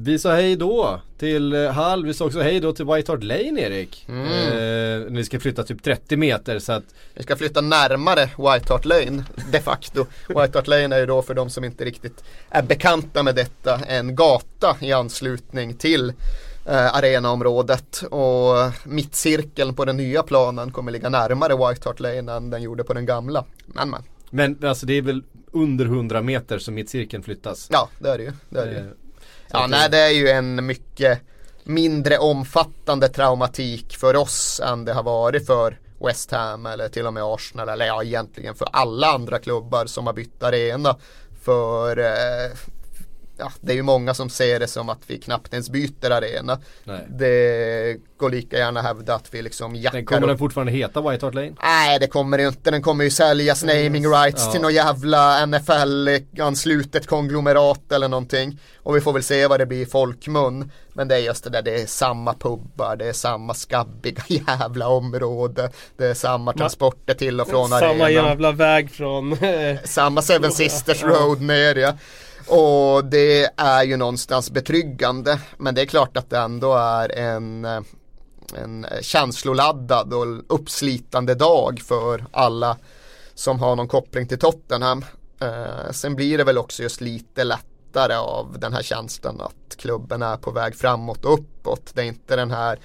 S1: vi sa hej då till eh, Hall, vi sa också hej då till White Hart Lane Erik. Mm. ni ska flytta typ 30 meter så att
S2: Vi ska flytta närmare White Hart Lane de facto. White Hart Lane är ju då för de som inte riktigt är bekanta med detta en gata i anslutning till eh, arenaområdet och mittcirkeln på den nya planen kommer ligga närmare White Hart Lane än den gjorde på den gamla. Men men,
S1: Men alltså det är väl under 100 meter som mittcirkeln flyttas.
S2: ja det är det ju. Det är det ju.
S1: Eh,
S2: Ja, nej det är ju en mycket mindre omfattande traumatik för oss än det har varit för West Ham eller till och med Arsenal eller ja egentligen för alla andra klubbar som har bytt arena. För eh, ja, det är ju många som ser det som att vi knappt ens byter arena.
S1: Nej.
S2: Det går lika gärna hävda att vi liksom
S1: Den
S2: jackar
S1: kommer
S2: upp
S1: den fortfarande heta White Hart Lane?
S2: Nej det kommer det ju inte, den kommer ju säljas naming rights
S1: Ja.
S2: till något jävla NFL-anslutet konglomerat eller någonting. Och vi får väl se vad det blir i folkmun. Men det är just det där, det är samma pubbar, det är samma skabbiga [laughs] jävla område. Det är samma transporter till och från
S3: Samma
S2: arenan.
S3: jävla väg från
S2: Samma Seven Sisters Road ner ja. Och det är ju någonstans betryggande. Men det är klart att det ändå är en, en känsloladdad och uppslitande dag för alla som har någon koppling till Tottenham. Eh, sen blir det väl också just lite lättare av den här känslan att klubben är på väg framåt och uppåt. Det är inte den här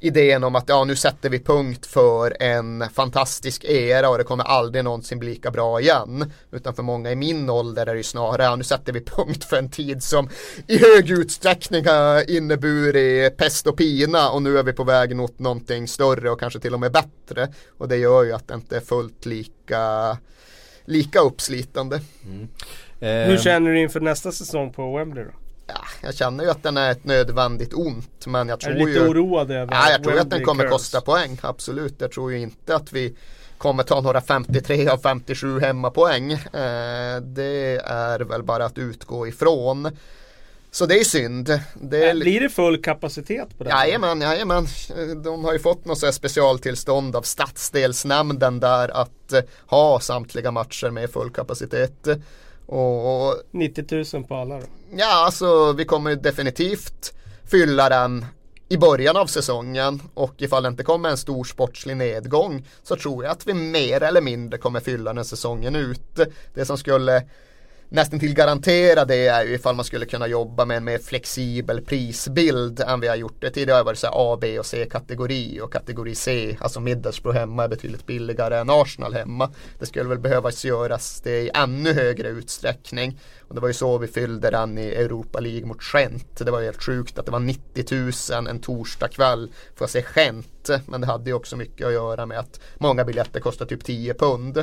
S2: idén om att ja nu sätter vi punkt för en fantastisk era och det kommer aldrig någonsin bli lika bra igen. Utan för många i min ålder är det ju snarare ja nu sätter vi punkt för en tid som i hög utsträckning har inneburit pest och pina och nu är vi på väg mot någonting större och kanske till och med bättre. Och det gör ju att det inte är fullt lika lika uppslitande.
S1: Eh,
S3: Hur känner du inför nästa säsong på Wembley då?
S2: Ja, jag känner ju att den är ett nödvändigt ont men jag
S3: Är
S2: tror
S3: du lite
S2: ju
S3: oroad över
S2: Ja, jag tror att den kommer
S3: curse?
S2: kosta poäng, absolut. Jag tror ju inte att vi kommer ta några 53 av 57 hemmapoäng. Eh, det är väl bara att utgå ifrån. Så det är synd. Det är li-
S3: Blir det full kapacitet på det?
S2: Jajamän, jajamän. De har ju fått något så specialtillstånd av stadsdelsnämnden där att eh, ha samtliga matcher med full kapacitet. Och, och
S3: 90 000 på alla då?
S2: Ja, alltså vi kommer definitivt fylla den i början av säsongen och ifall det inte kommer en stor sportslig nedgång så tror jag att vi mer eller mindre kommer fylla den säsongen ut. Det som skulle nästan till garantera det är ju ifall man skulle kunna jobba med en mer flexibel prisbild än vi har gjort det tidigare. Det har varit så här A, B och C-kategori och kategori C, alltså Middlesbrough hemma är betydligt billigare än Arsenal hemma. Det skulle väl behövas göras det i ännu högre utsträckning. Och det var ju så vi fyllde den i Europa League mot Gent. Det var helt sjukt att det var 90 000 en torsdag kväll för att se Gent. Men det hade ju också mycket att göra med att många biljetter kostar typ 10 pund.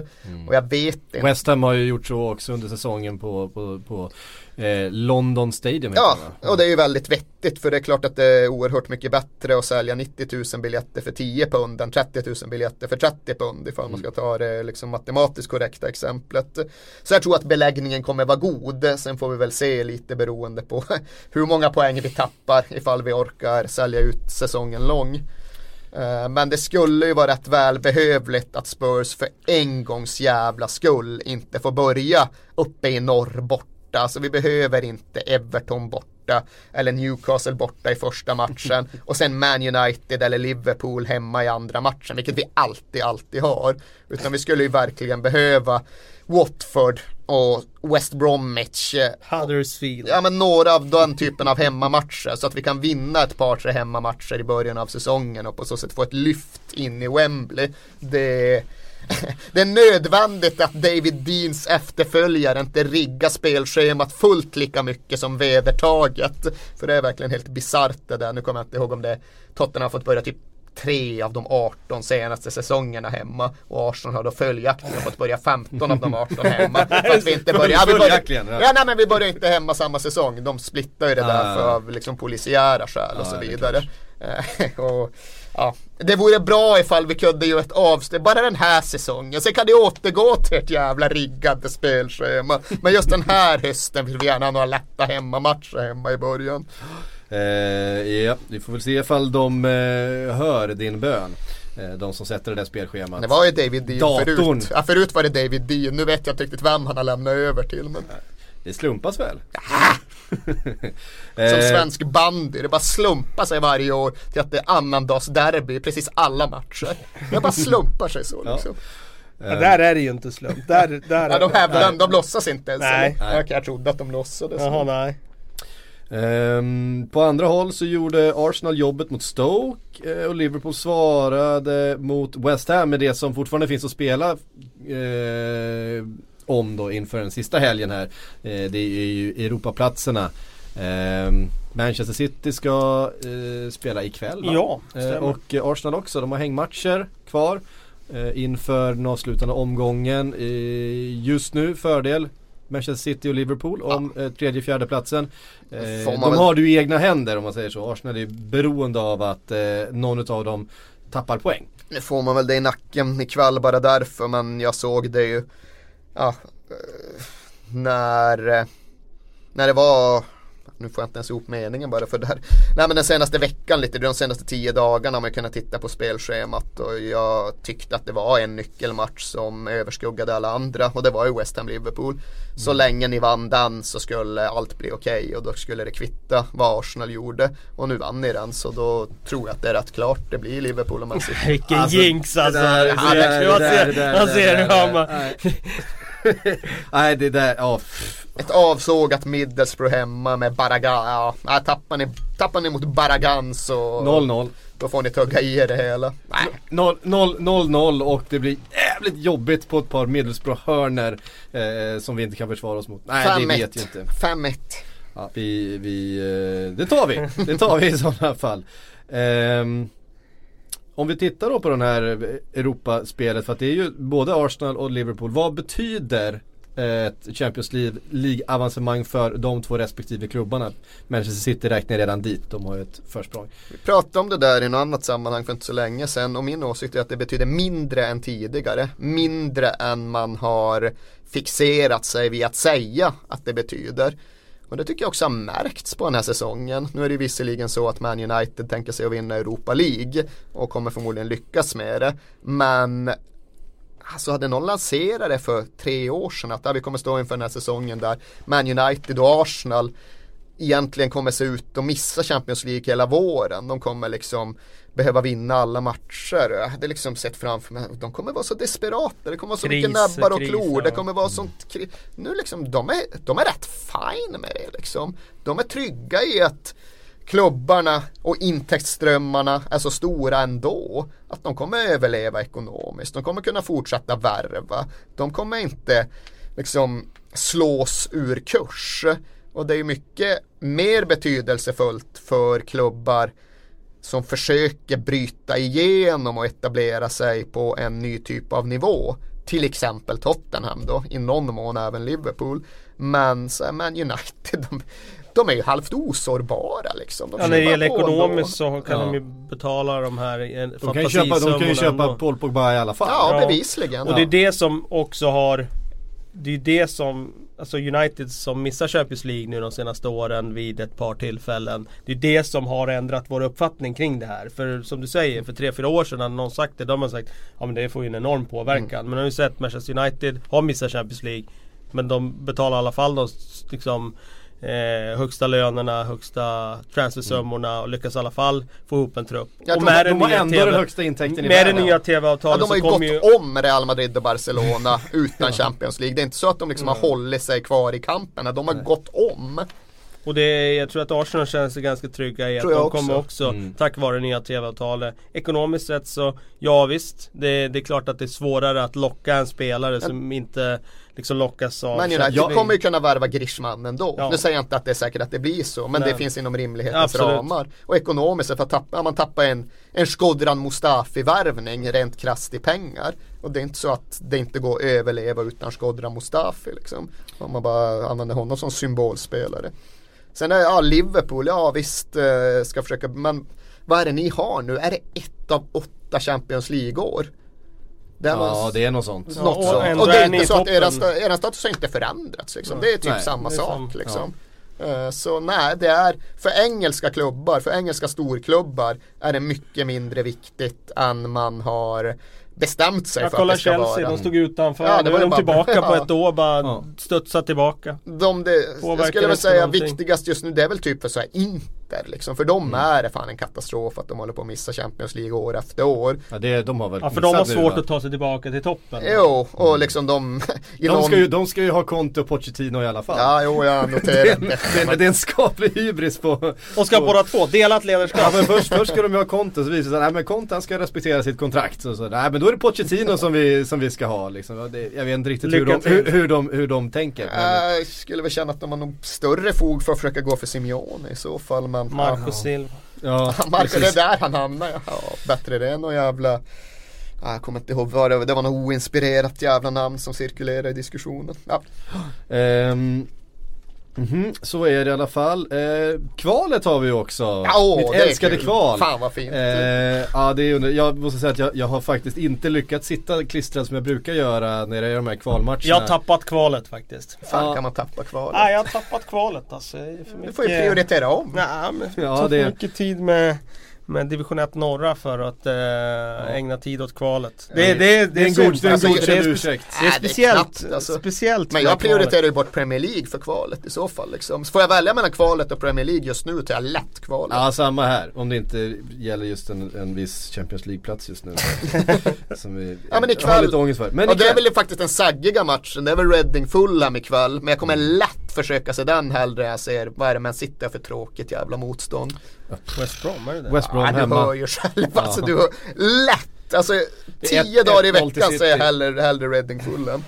S2: Och jag vet inte.
S1: West Ham har ju gjort så också under säsongen på, på, på eh, London Stadium.
S2: Ja,
S1: det,
S2: och det är ju väldigt vettigt för det är klart att det är oerhört mycket bättre att sälja 90 000 biljetter för 10 pund än 30 000 biljetter för 30 pund ifall man ska ta det liksom matematiskt korrekta exemplet. Så jag tror att beläggningen kommer vara god. Sen får vi väl se lite beroende på [laughs] hur många poäng vi tappar ifall vi orkar sälja ut säsongen lång. Eh, Men det skulle ju vara rätt välbehövligt att Spurs för en gångs jävla skull inte får börja uppe i norr borta. Alltså vi behöver inte Everton borta eller Newcastle borta i första matchen [laughs] och sen Man United eller Liverpool hemma i andra matchen, vilket vi alltid, alltid har. Utan vi skulle ju verkligen behöva Watford och West Bromwich. eh,
S3: Huddersfield.
S2: Ja men några av den typen av hemmamatcher så att vi kan vinna ett par tre hemmamatcher i början av säsongen och på så sätt få ett lyft in i Wembley. Det, [laughs] det är nödvändigt att David Deans efterföljare inte riggar spelschemat fullt lika mycket som vedertaget. För det är verkligen helt bisarrt det där. Nu kommer jag inte ihåg om det Tottenham har fått börja typ tre av de 18 senaste säsongerna hemma och Arsenal har då följaktligen fått börja 15 av de 18 [laughs] hemma. För att vi inte börjar, ja, vi börjar,
S1: ja.
S2: nej men vi börjar inte hemma samma säsong. De splittar ju det där
S1: Ah.
S2: för av liksom polisiära skäl och
S1: Ja,
S2: så vidare. Eh, [laughs] och, ja, det vore bra ifall vi kunde göra ett avsteg, bara den här säsongen. Sen kan det återgå till ett jävla riggande spelschema. Men just den här hösten vill vi gärna ha några lätta hemmamatcher hemma i början.
S1: Eh, ja, vi får väl se ifall de eh, hör din bön. Eh, de som sätter det där spelschemat.
S2: Det var ju David Dean
S1: Datorn.
S2: förut. Ja, förut var det David Dean. Nu vet jag inte riktigt vem han har lämnat över till. Men
S1: Det slumpas väl? [laughs]
S2: som
S1: Eh,
S2: svensk bandy, det bara slumpar sig varje år till att det är annandagsderby i precis alla matcher. Det bara slumpar sig så
S1: Ja.
S2: liksom.
S3: Ja, där är det ju inte slump. Där, där
S2: Ja, de hävdar, de låtsas inte ens.
S3: Nej.
S2: Okej, jag trodde att de låtsades.
S3: Jaha, nej.
S1: Ehm, på andra håll så gjorde Arsenal jobbet mot Stoke eh, och Liverpool svarade mot West Ham med det som fortfarande finns att spela eh, om då inför den sista helgen här. Eh, det är ju Europaplatserna. Ehm, Manchester City ska spela ikväll va?
S3: Ja, stämmer.
S1: och Arsenal också, de har hängmatcher kvar inför den avslutande omgången. Just nu fördel Manchester City och Liverpool om eh, tredje fjärde platsen. Eh, de
S2: man
S1: har du i egna händer om man säger så. Arsenal är beroende av att eh, någon av dem tappar poäng.
S2: Nu får man väl det i nacken ikväll bara därför men jag såg det ju ja, eh, när, eh, när det var nu får jag inte ens ihop meningen bara för det här. Nej men den senaste veckan lite, de senaste tio dagarna har man kunnat titta på spelschemat och jag tyckte att det var en nyckelmatch som överskuggade alla andra och det var ju West Ham Liverpool. Så länge ni vann den så skulle allt bli okej och då skulle det kvitta vad Arsenal gjorde och nu vann ni den så då tror jag att det är rätt klart det blir Liverpool och Man City.
S3: Vilken
S1: Alltså,
S3: jinx alltså.
S1: det där-
S3: Det
S1: det där-
S3: jag
S1: det där-
S3: ser, jag
S1: där-
S3: hur han bara, [laughs]
S1: nej. Det där, ja.
S2: Ett avsågat Middlesbrough hemma med Baragan. Ja, tappar, ni, tappar ni mot Baragan så
S1: 0-0.
S2: då får ni tugga i er det hela. Nej.
S1: 0-0 och det blir jävligt jobbigt på ett par Middlesbrough-hörner eh, som vi inte kan försvara oss mot. Nej det
S2: 5-1.
S1: vet jag inte.
S2: 5-1.
S1: Ja, vi, vi, eh, det tar vi. Det tar vi i sådana fall. Ehm, om vi tittar då på den här Europaspelet för att det är ju både Arsenal och Liverpool. Vad betyder eh, ett Champions League- League-avancemang för de två respektive klubbarna? Manchester City räknar redan dit, de har ju ett försprång.
S2: Vi pratade om det där i något annat sammanhang för inte så länge sedan och min åsikt är att det betyder mindre än tidigare. Mindre än man har fixerat sig vid att säga att det betyder. Och det tycker jag också har märkts på den här säsongen. Nu är det ju visserligen så att Man United tänker sig att vinna Europa League och kommer förmodligen lyckas med det. Men Alltså hade någon lanserat det för tre år sedan att ja, vi kommer stå inför den här säsongen där Man United och Arsenal egentligen kommer se ut att missa Champions League hela våren. De kommer liksom behöva vinna alla matcher. Jag hade liksom sett framför mig, de kommer vara så desperata, det kommer vara så mycket
S3: Kris,
S2: näbbar och
S3: kris,
S2: klor, det kommer vara sånt kri- Nu liksom, de är, de är rätt fine med det liksom. De är trygga i att klubbarna och intäktsströmmarna är så stora ändå att de kommer överleva ekonomiskt. De kommer kunna fortsätta värva. De kommer inte liksom slås ur kurs. Och det är mycket mer betydelsefullt för klubbar som försöker bryta igenom och etablera sig på en ny typ av nivå. Till exempel Tottenham då, i någon mån även Liverpool. Men så är Man United, [laughs] de, de är ju halvt osårbara liksom. De
S3: ja, när det gäller ekonomiskt så kan
S1: Ja.
S3: de ju betala de här eh,
S1: De kan ju köpa, de kan ju köpa. Paul Pogba i alla fall.
S2: Ja,
S3: Ja.
S2: bevisligen.
S3: Och det är det som också har Det är det som Alltså United som missar Champions League nu de senaste åren vid ett par tillfällen Det är det som har ändrat vår uppfattning kring det här. För som du säger, för tre fyra år sedan hade någon sagt det, de har sagt Ja men det får ju en enorm påverkan. Men nu har vi sett Manchester United har missat Champions League Men de betalar i alla fall de liksom eh, högsta lönerna, högsta transfersummorna och lyckas i alla fall få ihop en trupp.
S2: Jag
S3: och med
S1: De har
S3: nya
S1: ändå
S3: TV
S1: den högsta intäkten i
S3: med det nya
S2: Ja,
S3: TV-avtalet
S2: de har ju gått
S3: ju
S2: om Real Madrid och Barcelona [laughs] utan Champions League. Det är inte så att de liksom har hållit sig kvar i kampen. De har gått om.
S3: Och det, jag tror att Arsenal känner sig ganska trygga i att
S2: Tror jag
S3: de kommer
S2: också.
S3: också,
S1: Mm.
S3: tack vare nya TV-avtalet Ekonomiskt sett så, ja visst det, det är klart att det är svårare att locka en spelare som inte liksom lockas av
S2: Men United
S3: League.
S2: kommer ju kunna värva Griezmann ändå.
S3: Ja.
S2: Nu säger jag inte att det är säkert att det blir så, men
S3: Nej.
S2: det finns inom rimlighetens
S3: Absolut.
S2: ramar. Och ekonomiskt, för att tappa, man tappar en, en Skodran Mustafi-värvning rent krasst i pengar. Och det är inte så att det inte går att överleva utan Skodran Mustafi liksom. Om man bara använder honom som symbolspelare. Sen är ja, Liverpool, ja visst eh, ska försöka, men vad är det ni har nu? Är det ett av åtta Champions League-år? Det
S1: Ja
S2: man-
S1: det är något sånt.
S3: Ja,
S2: något
S3: och
S2: sånt. Och det är inte så att era, sta- era status har inte förändrats liksom. Det är typ
S1: Nej,
S2: samma
S3: är
S2: sak liksom. Eh, Så nej, det är för engelska klubbar, för engelska storklubbar är det mycket mindre viktigt än man har bestämt sig
S3: Jag
S2: för att det ska
S3: Chelsea,
S2: vara.
S3: de stod utanför.
S2: Ja, det
S3: nu
S2: var
S3: är de
S2: bara-
S3: tillbaka på [laughs]
S2: ja.
S3: ett år, bara
S1: Ja.
S3: studsar tillbaka.
S2: De, det, jag skulle väl säga
S3: någonting.
S2: viktigast just nu det är väl typ för så här Inter liksom. För
S3: Mm.
S2: dem är det fan en katastrof att de håller på att missa Champions League år efter år.
S1: Ja, det, de har väl
S3: Ja för de har
S1: nu,
S3: svårt
S1: va?
S3: att ta sig tillbaka till toppen.
S2: Jo, och liksom de... [laughs] i
S1: de,
S2: någon-
S1: ska ju, de ska ju ha Conte och Pochettino i alla fall.
S2: Ja, jo, jag
S1: det, är
S2: noterar
S1: en, det, är, det är en skaplig hybris på...
S3: Och ska båda två, delat ledarskap.
S1: Ja men först, först ska de ju ha Conte så visar det sig att nej, men Conte han ska respektera sitt kontrakt. Så, så, nej men då är det Pochettino som vi, som vi ska ha liksom. Det, Jag vet inte riktigt hur de, hur, hur, de, hur de tänker. Men,
S2: Jag skulle väl känna att de har nog större fog för att försöka gå för Simeone i så fall. Men
S3: Marcus Silva.
S1: ja, [laughs]
S2: Marco, det är där han hamnar. Ja, Ja, bättre det än någon jävla Ja, jag kommer inte ihåg vad det var, det var något oinspirerat jävla namn som cirkulerade i diskussionen. Ja,
S1: Ehm, mhm, så är det i alla fall. Eh, kvalet har vi också.
S2: Ja, åh,
S1: Mitt
S2: det är
S1: älskade kval.
S2: Fan vad fint.
S1: Eh, ja det är under, jag måste säga att jag, jag har faktiskt inte lyckats sitta klistrad som jag brukar göra när det är de här kvalmatcherna.
S3: Jag har tappat kvalet faktiskt.
S2: Fan
S1: ja.
S2: kan man tappa kvalet.
S3: Nej jag har tappat kvalet alltså.
S2: Du får ju prioritera om.
S3: Nej men
S1: Ja, det-
S3: för mycket tid med med division 1 norra för att eh, ägna tid åt kvalet. Det,
S1: Ja,
S3: det, det,
S1: det är en god- det är en
S2: Alltså, är spe-
S1: ursäkt.
S3: Det är
S2: Nej, det är
S3: speciellt,
S2: knappt, alltså.
S3: speciellt
S2: Men jag prioriterar ju bort Premier League för kvalet i så fall liksom. Så får jag välja mellan kvalet och Premier League just nu tar jag lätt kvalet.
S1: Ja samma här, om det inte gäller just en, en viss Champions League-plats just nu. [laughs] som vi
S2: Ja, men ikväll-
S1: har lite ångest för. Men
S2: och det är
S1: ikväll,
S2: väl faktiskt den saggiga matchen, det är väl Reading Fulham ikväll. Men jag kommer lätt försöka se den hellre än jag ser, vad är det Man City för tråkigt jävla motstånd.
S3: West Brom, är det det?
S1: West Brom
S2: Ja, du
S1: hemma.
S2: hör ju själv alltså, du hör lätt. Alltså
S1: är
S2: tio
S1: ett-
S2: dagar i
S1: 1-0 till
S2: veckan
S1: City.
S2: säger jag hellre, hellre Reading Fulham.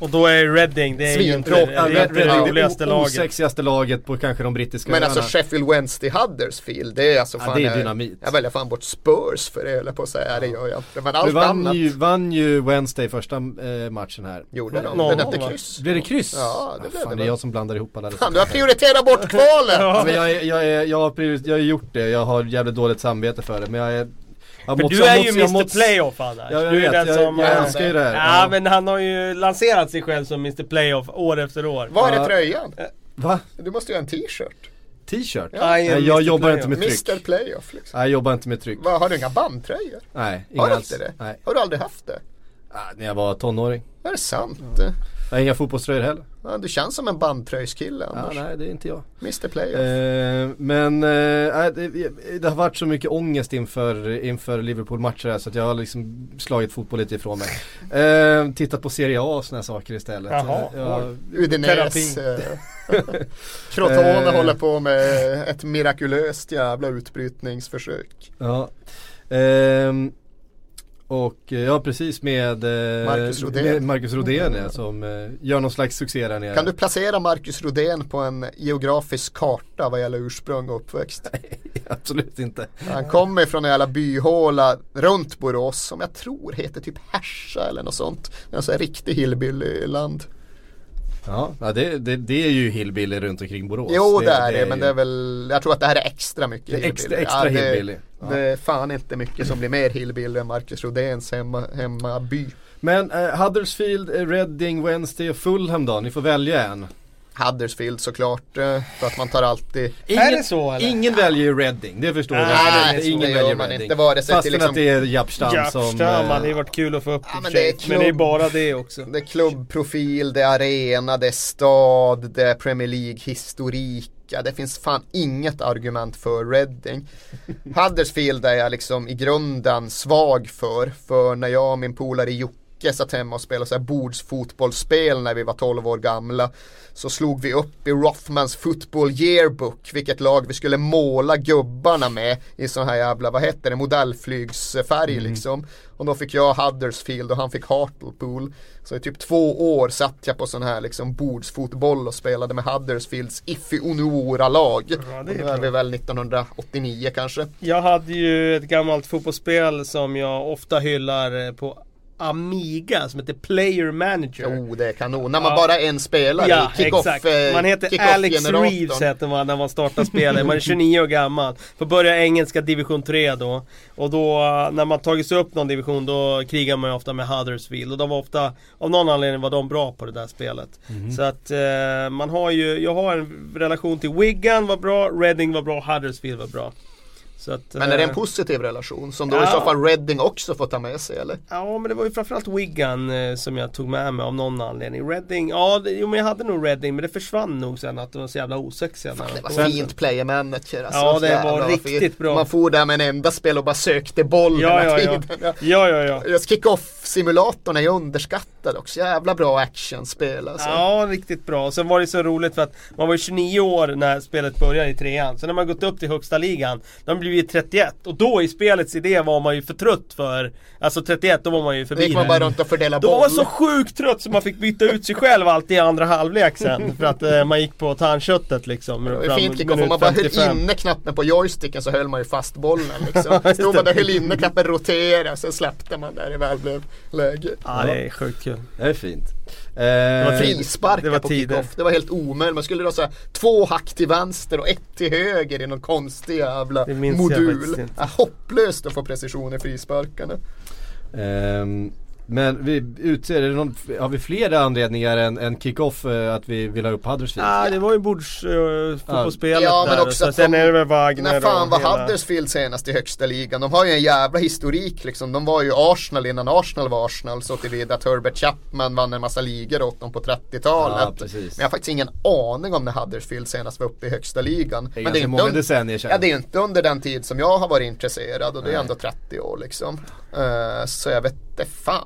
S3: Och då är Reading, det är ju inte det, det, det
S1: Reading,
S3: roligaste
S1: det
S3: laget.
S1: osexigaste laget på kanske de brittiska
S2: Men
S1: öarna.
S2: alltså Sheffield Wednesday Huddersfield, det är alltså
S1: Ja,
S2: fan
S1: det är
S2: jag-
S1: dynamit.
S2: Jag väljer fan bort Spurs för det höll jag på att säga, ja. det gör jag inte. Men
S1: Vi
S2: allt
S1: vann
S2: annat
S1: ju, vann ju Wednesday första eh, matchen här.
S2: gjorde de.
S3: Noll,
S2: Den hette kryss.
S1: Blev det kryss?
S2: Ja, det blev
S1: fan,
S2: det
S1: det är jag som blandar ihop alla
S2: Fan, du har prioriterat bort [laughs] kvalet!
S1: Ja, men jag, jag, jag, har priori- jag har gjort det, jag har jävligt dåligt samvete för det men jag är jag
S3: För
S1: måste-
S3: du
S1: jag
S3: är ju
S1: jag
S3: Mr
S1: måste-
S3: Playoff Anders.
S1: Ja, jag
S3: du är
S1: vet,
S3: den
S1: jag,
S3: som...
S1: jag
S3: eh,
S1: älskar ju det här.
S3: Ja men han har ju lanserat sig själv som Mr Playoff år efter år.
S2: Var är
S1: Ja.
S2: tröjan?
S1: Va?
S2: Du måste ju ha en t-shirt.
S1: T-shirt?
S3: Ja.
S1: Nej, jag
S3: Mr.
S1: jobbar
S3: Playoff.
S1: inte med tryck.
S2: Mr Playoff liksom.
S1: Nej, jag jobbar inte med tryck.
S2: Vad, har du inga bandtröjor?
S1: Nej, inga
S2: Har du
S1: alls.
S2: inte det?
S1: Nej.
S2: Har du aldrig haft det?
S1: Ah, när jag var tonåring.
S2: Är det sant?
S1: Jag har inga fotbollströjor heller.
S2: Ja, du känns som en bandtröjskille
S1: Ja,
S2: Anders.
S1: nej, det är inte jag.
S2: Mr Playoff.
S1: Eh, men eh, det, det har varit så mycket ångest inför, inför Liverpool-matcher här så att jag har liksom slagit fotboll lite ifrån mig. Eh, tittat på Serie A och sådana saker istället.
S3: Jaha,
S1: jag,
S2: Udinese. [laughs] eh, Crotone
S1: Eh.
S2: håller på med ett mirakulöst jävla utbrytningsförsök.
S1: Ja. Och eh, ja precis med eh,
S2: Marcus Rodén.
S1: med Marcus Rodén ja, som eh, gör någon slags succé där nere.
S2: Kan du placera Marcus Rodén på en geografisk karta vad gäller ursprung och uppväxt? [laughs]
S1: Absolut inte.
S2: Han kommer från en jävla byhåla runt Borås som jag tror heter typ Härsa eller något sånt. Alltså en riktig hillbilly-land.
S1: Ja, det, det, det är ju hillbilly runt omkring Borås.
S2: Jo det, är det, men
S1: ju-
S2: det är väl, jag tror att det här är extra mycket
S1: Det är extra,
S2: hillbilly.
S1: extra
S2: Ja, det,
S1: hillbilly. Ja.
S2: Det är fan inte mycket som blir mer hillbilly än Marcus Rodéns hemma, hemmaby.
S1: Men eh, Huddersfield, eh, Reading, Wednesday och Fulham då? Ni får välja en.
S2: Huddersfield såklart, eh, för att man tar alltid
S3: Är det så, eller?
S1: Ingen väljer ju Reading, det förstår jag.
S2: nej,
S1: Det- ingen väljer
S2: man
S1: Reading.
S2: inte, vare sig
S1: Fastän
S2: liksom-
S1: att det är Japstam som...
S3: Japstam
S1: eh,
S3: hade ju varit kul att få upp
S2: Ja, men
S3: och
S2: det är
S3: för sig. Men det är
S2: klubb.
S3: bara det också.
S2: Det är klubbprofil, det är arena, det är stad, det är Premier League-historik. Ja, det finns fan inget argument för Reading. [laughs] Huddersfield är jag liksom i grunden svag för. För när jag och min polare Jocke satt hemma och spelade så här bordsfotbollsspel när vi var 12 år gamla. Så slog vi upp i Rothmans Football Yearbook vilket lag vi skulle måla gubbarna med i sån här jävla, vad heter det, modellflygsfärg liksom. Och då fick jag Huddersfield och han fick Hartlepool. Så i typ två år satt jag på sån här liksom bordsfotboll och spelade med Huddersfields Iffi Onuora-lag.
S3: Ja, det är
S2: och är vi väl 1989 kanske.
S3: Jag hade ju ett gammalt fotbollsspel som jag ofta hyllar eh, på Amiga som heter Player Manager.
S2: Jo, det är kanon. När man
S3: Ja.
S2: bara är en spelare.
S3: Ja,
S2: Kick-off,
S3: exakt.
S2: eh,
S3: Man heter Alex. Reeves heter man när man startar spelet. Man är 29 år gammal. Får börja engelska division 3 då. Och då eh, när man tagit sig upp någon division då krigar man ju ofta med Huddersfield. Och de var ofta, av någon anledning var de bra på det där spelet.
S2: Mhm.
S3: Så att eh, man har ju, jag har en relation till Wigan var bra, Reading var bra, Huddersfield var bra. Så att,
S2: Men är det en
S3: eh,
S2: positiv relation som då
S3: Ja.
S2: i så fall Reading också får ta med sig eller?
S3: Ja men det var ju framförallt Wigan eh, som jag tog med mig av någon anledning. Reading, ja det, jo men jag hade nog Reading men det försvann nog sen att de var så jävla osexiga. när
S2: Det
S3: de
S2: var fint player manager alltså.
S3: Ja, det
S2: Jävlar
S3: var riktigt bra.
S2: Man får där med en enda spel och bara sökte boll
S3: Ja,
S2: hela
S3: ja, ja.
S2: tiden.
S3: Ja ja ja.
S2: Just kick-off-simulatorn är ju underskattad också. Jävla bra actionspel alltså.
S3: Ja, riktigt bra. Sen var det så roligt för att man var ju 29 år när spelet började i trean. Sen när man gått upp till högsta ligan, då har blivit 31. Och då i spelets idé var man ju för trött för, alltså 31, då var man ju
S2: Då
S3: förbi
S2: gick man
S3: det.
S2: bara runt och fördelade
S3: Då var
S2: boll.
S3: man så sjukt trött så man fick byta ut sig själv alltid i andra halvlek sen. [laughs] För att eh, man gick på tandköttet liksom.
S2: Det var fint kick-off. Om man bara höll
S3: 55.
S2: inne knappen på joysticken så höll man ju fast bollen liksom. [laughs] Stod man där, höll inne knappen, roterade, sen släppte man där det väl blev läge.
S3: Ja, det är sjukt kul.
S1: Det är fint.
S3: Var
S1: Eh,
S3: tid.
S2: Frisparkar
S3: Det var
S2: på kick-off. Det var helt omöjligt. Man skulle då säga två hack till vänster och ett till höger i någon konstig jävla
S3: Det jag
S2: modul.
S3: inte.
S2: Ja, hopplöst att få precision i frisparkarna.
S1: ehm, men vi utser, är det någon, har vi fler anledningar än, än kick-off eh, att vi vill ha upp Huddersfield?
S3: Ja, det var ju bordsfotbollsspelet
S2: Ja, men
S3: där.
S2: också att
S3: sen
S2: de-
S3: är det väl Wagner
S2: När fan var
S3: hela-
S2: Huddersfield senast i högsta ligan? De har ju en jävla historik liksom. De var ju Arsenal innan Arsenal var Arsenal så tillvida att Herbert Chapman vann en massa ligor åt dem på 30-talet.
S1: Ja.
S2: Men jag har faktiskt ingen aning om när Huddersfield senast var uppe i högsta ligan.
S1: Det är
S2: Men
S1: ganska många
S2: un-
S1: decennier sedan.
S2: Ja det är ju inte under den tid som jag har varit intresserad och det är ändå 30 år liksom. Eh, så jag vet inte fan.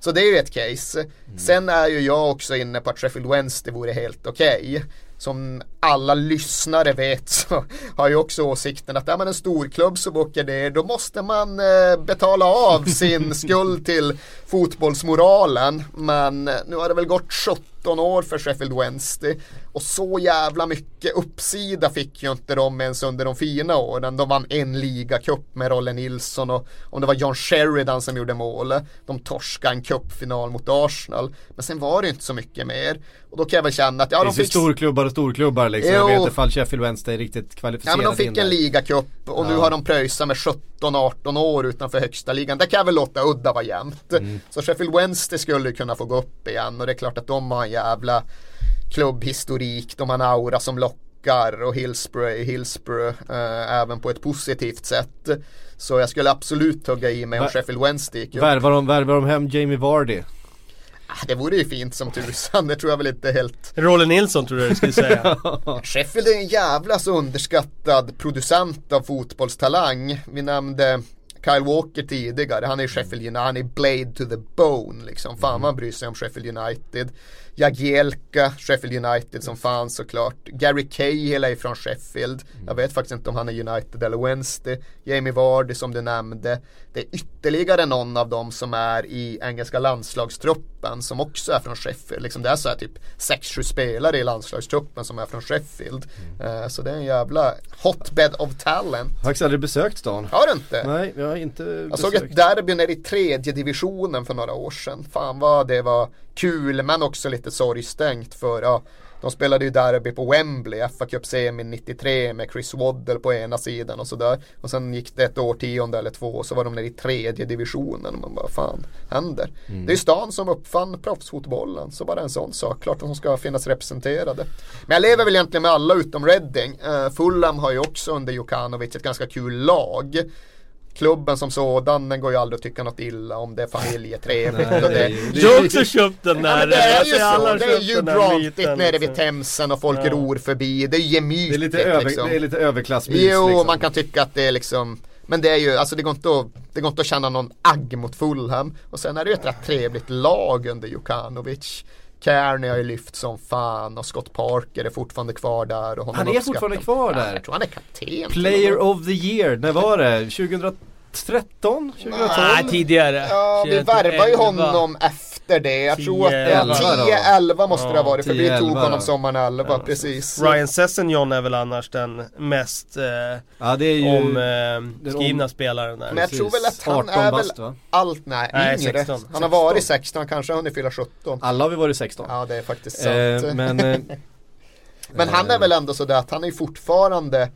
S2: Så det är ju ett case. Sen är ju jag också inne på att Sheffield Wednesday vore helt okej. Som alla lyssnare vet [laughs] så har jag också åsikten att är man en storklubb som åker ner då måste man eh, betala av [laughs] sin skuld till fotbollsmoralen. Men eh, nu har det väl gått 17 år för Sheffield Wednesday och så jävla mycket uppsida fick ju inte de ens under de fina åren. De vann en ligacup med Rolle Nilsson och om det var John Sheridan som gjorde målet. De torskade en cupfinal mot Arsenal. Men sen var det inte så mycket mer. Och då kan jag väl känna att ja,
S1: det
S2: de
S1: finns ju
S2: fick
S1: storklubbar och storklubbar liksom. Jag
S2: Jo.
S1: vet inte ifall Sheffield Wednesday är riktigt
S2: Ja
S1: kvalificerade
S2: men de fick
S1: där.
S2: en ligacup och nu
S1: Ja.
S2: har de pröjsat med 17-18 år utanför högsta ligan. Det kan jag väl låta udda vara jämnt.
S1: Mm.
S2: Så Sheffield Wednesday skulle kunna få gå upp igen och det är klart att de har en jävla klubbhistorik. De har en aura som lockar och Hillsborough är Hillsborough eh, även på ett positivt sätt. Så jag skulle absolut hugga i mig om
S1: Va-
S2: Sheffield Wednesday gick.
S1: Värvar de, värvar de hem Jamie Vardy?
S2: Ah, Det vore ju fint som tusan, det tror jag väl inte helt
S3: Rolle Nilsson tror jag du skulle säga. [laughs]
S2: Sheffield är en jävla så underskattad producent av fotbollstalang. Vi nämnde Kyle Walker tidigare, han är Sheffield United, han är Blade to the Bone liksom. Fan man bryr sig om Sheffield United. Jagielka, Sheffield United som fan såklart. Gary Cahill är från Sheffield. Jag vet faktiskt inte om han är United eller Wednesday. Jamie Vardy som du nämnde. Det är ytterligare någon av dem som är i engelska landslagstruppen som också är från Sheffield. Liksom det är så här typ 6-7 spelare i landslagstruppen som är från Sheffield. Eh, så det är en jävla hotbed of talent.
S1: Jag har faktiskt aldrig besökt stan.
S2: Har du inte?
S1: Nej, jag har inte
S2: Jag såg
S1: besökt.
S2: ett derby nere i tredje divisionen för några år sedan. Fan vad det var kul men också lite sorgstängt för ja, De spelade ju derby på Wembley, FA Cup semi 93 med Chris Waddle på ena sidan och sådär. Och sen gick det ett årtionde eller två och så var de nere i tredje divisionen. Och man bara, fan händer?
S1: Mm.
S2: Det är ju stan som uppfann proffsfotbollen, så bara en sån sak. Klart att de ska finnas representerade. Men jag lever väl egentligen med alla utom Reading. Uh, Fulham har ju också under Jokanovic ett ganska kul lag klubben som sådan, den går ju aldrig att tycka något illa om det är familjetrevligt
S1: Nej,
S2: och
S1: det ju-
S3: Du har också köpt den
S2: Ja,
S3: där.
S2: men det är ju
S3: alltså, alla
S2: så, det är ju brantigt nere vid
S3: liksom.
S2: Themsen och folk
S3: Ja.
S2: ror förbi. Det är ju gemytligt
S1: Det är lite, över,
S2: liksom.
S1: det är lite överklassmys
S2: Jo,
S1: liksom.
S2: man kan tycka att det är liksom men det är ju, alltså det går, inte att, det går inte att känna någon agg mot Fulham. Och sen är det ju ett rätt trevligt lag under Jokanovic. Kearney har ju lyft som fan och Scott Parker är fortfarande kvar där. Och
S1: Han är fortfarande kvar
S2: Ja,
S1: där.
S2: jag tror han är kapten.
S1: Player of the year, när var det? 2013? 2012?
S3: Nej, tidigare.
S2: Ja, vi
S3: 21,
S2: värvar ju
S3: 11.
S2: honom efter det. Jag tror att det är
S1: 11 då.
S2: 10-11 måste det ha varit. För vi
S1: 10-11
S2: tog honom sommaren 11,
S3: Ja,
S2: precis.
S3: Ryan Sessignon är väl annars den mest eh,
S1: Ja det är ju
S3: om, eh, skrivna spelaren där.
S2: Men jag tror väl att han
S1: 18
S2: är väl
S1: bast, va?
S2: allt, nej,
S3: Nej,
S2: yngre.
S3: 16.
S2: Han har varit 16, kanske har hunnit fylla 17.
S1: Alla har vi varit 16.
S2: Ja, det är faktiskt sant.
S1: Eh, men eh, [laughs]
S2: Men han är väl ändå sådär att han är fortfarande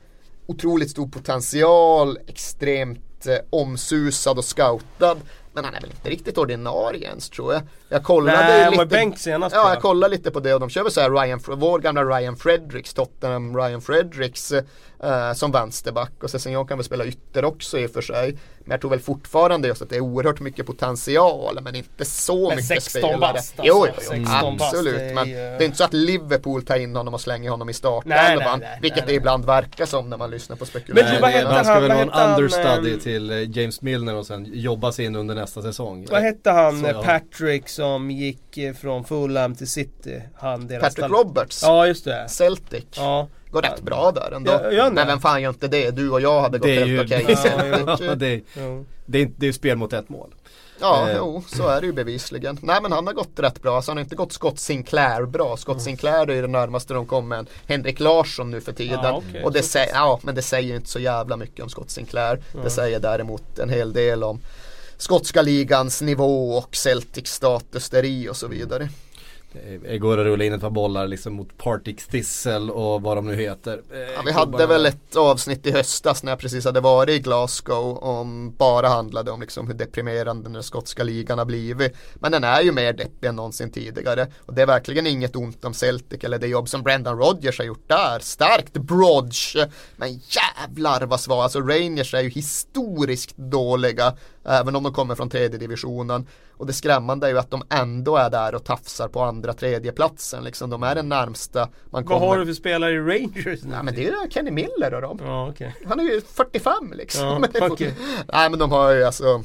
S2: otroligt stor potential, extremt eh, omsusad och scoutad. Men han är väl inte riktigt ordinarie ens tror jag. Jag kollade
S3: Nej,
S2: lite.
S3: bänk senast
S2: Ja, jag kollade lite på det och de kör väl såhär Ryan, vår gamla Ryan Fredericks, Tottenham Ryan Fredericks eh, som vänsterback och Sessignon kan väl spela ytter också i och för sig. Men jag tror väl fortfarande just att det är oerhört mycket potential men inte så
S3: Men
S2: mycket
S3: 16
S2: spelare.
S3: bast, alltså.
S2: jo, jo, jo
S3: 16 bast,
S2: absolut.
S3: det är
S2: men det är inte så att Liverpool tar in honom och slänger honom i startelvan.
S3: nej, nej,
S2: Vilket
S3: nej,
S2: det ibland verkar som när man lyssnar på
S3: Men du,
S2: spekulationer.
S3: vad heter
S1: han ska
S3: han-
S1: väl vara en
S3: heter han,
S1: understudy
S3: ehm,
S1: till eh, James Milner och sen jobba sig in under nästa säsong.
S3: Vad hette han,
S1: Så,
S3: eh,
S1: ja.
S3: Patrick som gick eh, från Fulham till City? Han, deras
S2: Patrick Roberts,
S3: Ja, just det.
S2: Celtic.
S3: Ja.
S2: Går rätt bra där ändå.
S3: Ja, det?
S2: Men vem fan gör inte det? Du och jag hade gått
S1: Det
S2: rätt okej
S1: det,
S2: i [laughs]
S3: Ja,
S1: ja, det, det, är, inte- det är spel mot ett mål.
S2: Ja,
S1: Eh.
S2: jo, så är det ju bevisligen. Nej men han har gått rätt bra, så han har inte gått Scott Sinclair bra. Scott Sinclair är ju det närmaste de kommer en Henrik Larsson nu för tiden.
S3: Ja, okej.
S2: och det säger, ja men det säger inte så jävla mycket om Scott Sinclair. Det säger däremot en hel del om skotska ligans nivå och Celtics status där i och så vidare.
S1: Det går att rulla in ett par bollar liksom mot Partick Thistle och vad de nu heter. Eh,
S2: Ja, vi hade väl ett avsnitt i höstas när jag precis hade varit i Glasgow om bara handlade om liksom hur deprimerande den skotska ligan har blivit. Men den är ju mer deppig än någonsin tidigare. Och det är verkligen inget ont om Celtic eller det jobb som Brendan Rodgers har gjort där. Starkt Brodge. Men jävlar vad svag. Alltså Rangers är ju historiskt dåliga. Även om de kommer från tredje divisionen. Och det skrämmande är ju att de ändå är där och tafsar på andra tredje platsen liksom. De är den närmsta man
S3: Vad
S2: kommer.
S3: har du för spelare i Rangers nu?
S2: Ja men det är Kenny Miller och dem.
S3: Ja, okej.
S2: Han är ju 45 liksom.
S3: Ja, [laughs]
S2: fort- Nej men de har ju alltså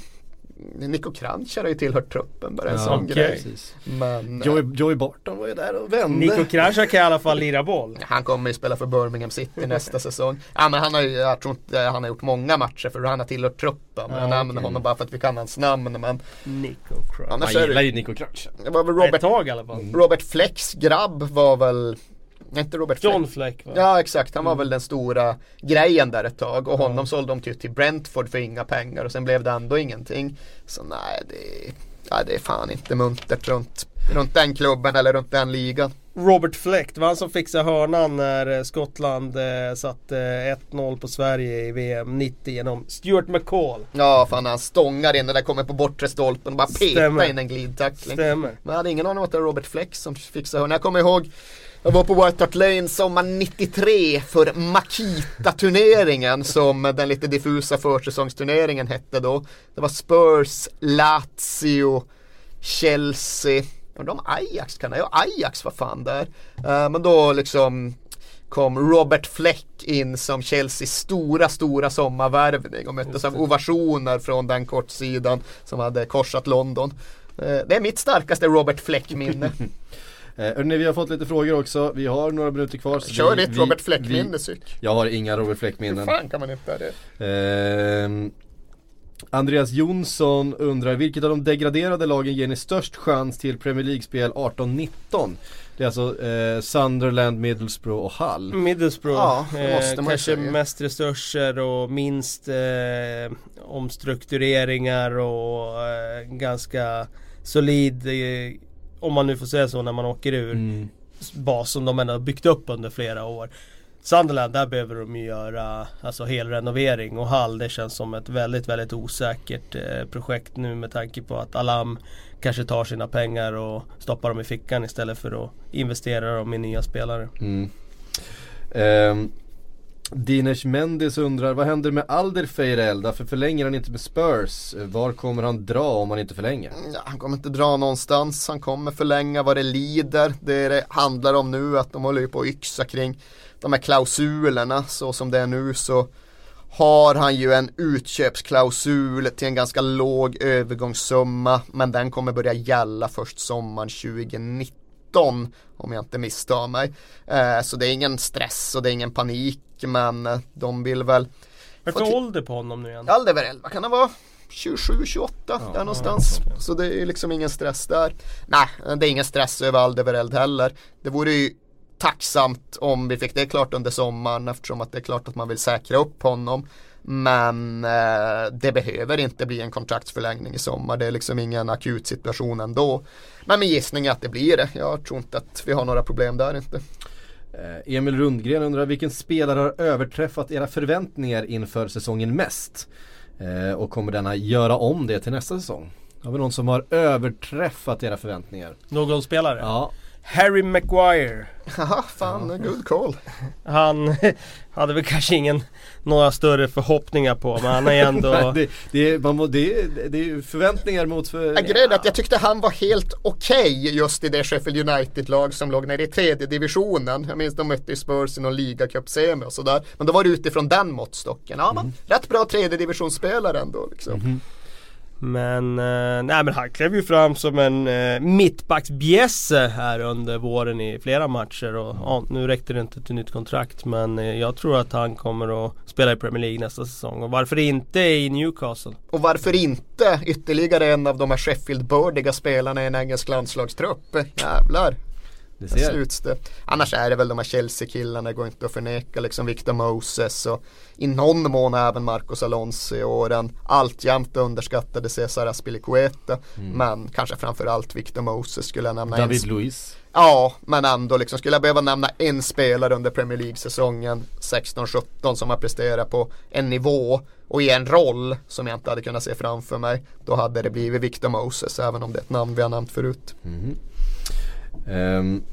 S2: Nico Kranjčar har ju tillhört truppen bara en
S1: Ja,
S2: sån
S3: okej.
S2: grej. Men
S1: Joey, Joey Barton var ju där och vände.
S3: Nico Kranjčar kan i alla fall lira boll.
S2: han kommer ju spela för Birmingham City nästa [laughs] säsong. Ja men han har ju, jag tror inte han har gjort många matcher för han har tillhört truppen. Men
S3: Ja,
S2: jag nämner
S3: okej.
S2: honom bara för att vi kan hans namn. Men
S3: Nico Kranjčar.
S2: annars
S1: Man gillar ju Nico Kranjčar.
S2: det var väl
S3: Ett
S2: Robert,
S3: tag i alla fall.
S2: Robert Flecks grabb var väl inte Robert Fleck.
S3: John Fleck va?
S2: Ja exakt, han var väl den stora grejen där ett tag och honom sålde de till, till Brentford för inga pengar och sen blev det ändå ingenting. Så nej, det, ja, det är fan inte muntert runt, runt den klubben eller runt den ligan.
S3: Robert Fleck, det var han som fixade hörnan när eh, Skottland eh, satte eh, 1-0 på Sverige i VM 90 genom Stuart McCall.
S2: Ja, fan han stångar in den där kommer på bortre stolpen och bara petar in en glidtackling.
S3: Stämmer.
S2: Men jag hade ingen aning om att det var Robert Fleck som fixade hörnan. Jag kommer ihåg jag var på White Hart Lane sommar 93 för Makita-turneringen som den lite diffusa försäsongsturneringen hette då. Det var Spurs, Lazio, Chelsea, undrar om Ajax kan det, ja Ajax var fan där. Eh, men då liksom kom Robert Fleck in som Chelseas stora, stora sommarvärvning och möttes av ovationer från den kortsidan som hade korsat London. Eh, det är mitt starkaste Robert Fleck-minne. [laughs]
S1: Eh, hörni, vi har fått lite frågor också. Vi har några minuter kvar. så
S2: Kör
S1: vi,
S2: ditt
S1: vi-
S2: Robert Fleck-minne Syk.
S1: Jag har inga Robert
S2: Hur
S1: Fleck-minnen.
S2: fan kan man inte ha det?
S1: Ehm, Andreas Jonsson undrar vilket av de degraderade lagen ger ni störst chans till Premier League-spel 18-19? Det är alltså eh, Sunderland, Middlesbrough och Hull.
S3: Middlesbrough,
S2: Ja, det måste man ju
S3: kanske
S2: säga.
S3: mest resurser och minst eh, omstruktureringar och eh, ganska solid, eh, om man nu får säga så när man åker ur.
S1: Mm.
S3: bas som de ändå har byggt upp under flera år. Sunderland, där behöver de ju göra alltså helrenovering och Hall det känns som ett väldigt, väldigt osäkert eh, projekt nu med tanke på att Alam kanske tar sina pengar och stoppar dem i fickan istället för att investera dem i nya spelare.
S1: Mm. Um, Dinesh Mendes undrar, vad händer med Alder Feirel? Därför förlänger han inte med Spurs. Var kommer han dra om han inte förlänger?
S2: Mm, ja, han kommer inte dra någonstans, han kommer förlänga vad det lider. Det det handlar om nu att de håller på att yxa kring de här klausulerna. Så som det är nu så har han ju en utköpsklausul till en ganska låg övergångssumma. Men den kommer börja gälla först sommaren 2019 om jag inte misstar mig. Eh, så det är ingen stress och det är ingen panik men eh, de vill väl
S3: Vad är för ålder på honom nu igen?
S2: Aldeverell, vad kan han vara? 27, 28 ja, där någonstans. Ja, så det är liksom ingen stress där. Nej, det är ingen stress över Aldevereld heller. Det vore ju tacksamt om vi fick det klart under sommaren eftersom att det är klart att man vill säkra upp honom. Men eh, det behöver inte bli en kontraktsförlängning i sommar. Det är liksom ingen akut situation ändå. Men min gissning är att det blir det. Jag tror inte att vi har några problem där inte.
S1: Eh, Emil Rundgren undrar vilken spelare har överträffat era förväntningar inför säsongen mest? Eh, och kommer denna göra om det till nästa säsong? Har vi någon som har överträffat era förväntningar?
S3: Någon spelare?
S1: Ja.
S3: Harry Maguire. [laughs]
S2: Haha, fan, good call.
S3: Han [laughs] hade väl kanske ingen, några större förhoppningar på men han är ändå [laughs]
S1: det, det, är, man må, det, det är förväntningar mot för...
S2: Ja, grejen är att jag tyckte han var helt okej okay just i det Sheffield United-lag som låg nere i tredje divisionen. Jag minns de mötte Spurs i någon ligacup-semi och sådär. Men då var det utifrån den måttstocken. Ja, mm. men rätt bra tredje divisionsspelare ändå liksom. Mm.
S3: Men, eh, nej men han klev ju fram som en eh, mittbacksbjässe här under våren i flera matcher och ja, nu räckte det inte till nytt kontrakt men eh, jag tror att han kommer att spela i Premier League nästa säsong och varför inte i Newcastle?
S2: Och varför inte ytterligare en av de här Sheffield-bördiga spelarna i en engelsk landslagstrupp? Jävlar! Det ser. Det. Annars är det väl de här Chelsea-killarna, det går inte att förneka liksom Victor Moses och i någon mån även Marcos Alonso och den alltjämt underskattade Cesar Aspilicueta. Mm. Men kanske framförallt Victor Moses skulle jag nämna.
S1: David. Luiz.
S2: Ja, men ändå liksom skulle jag behöva nämna en spelare under Premier League-säsongen 16-17 som har presterat på en nivå och i en roll som jag inte hade kunnat se framför mig. Då hade det blivit Victor Moses även om det är ett namn vi har nämnt förut.
S1: Mm. Um,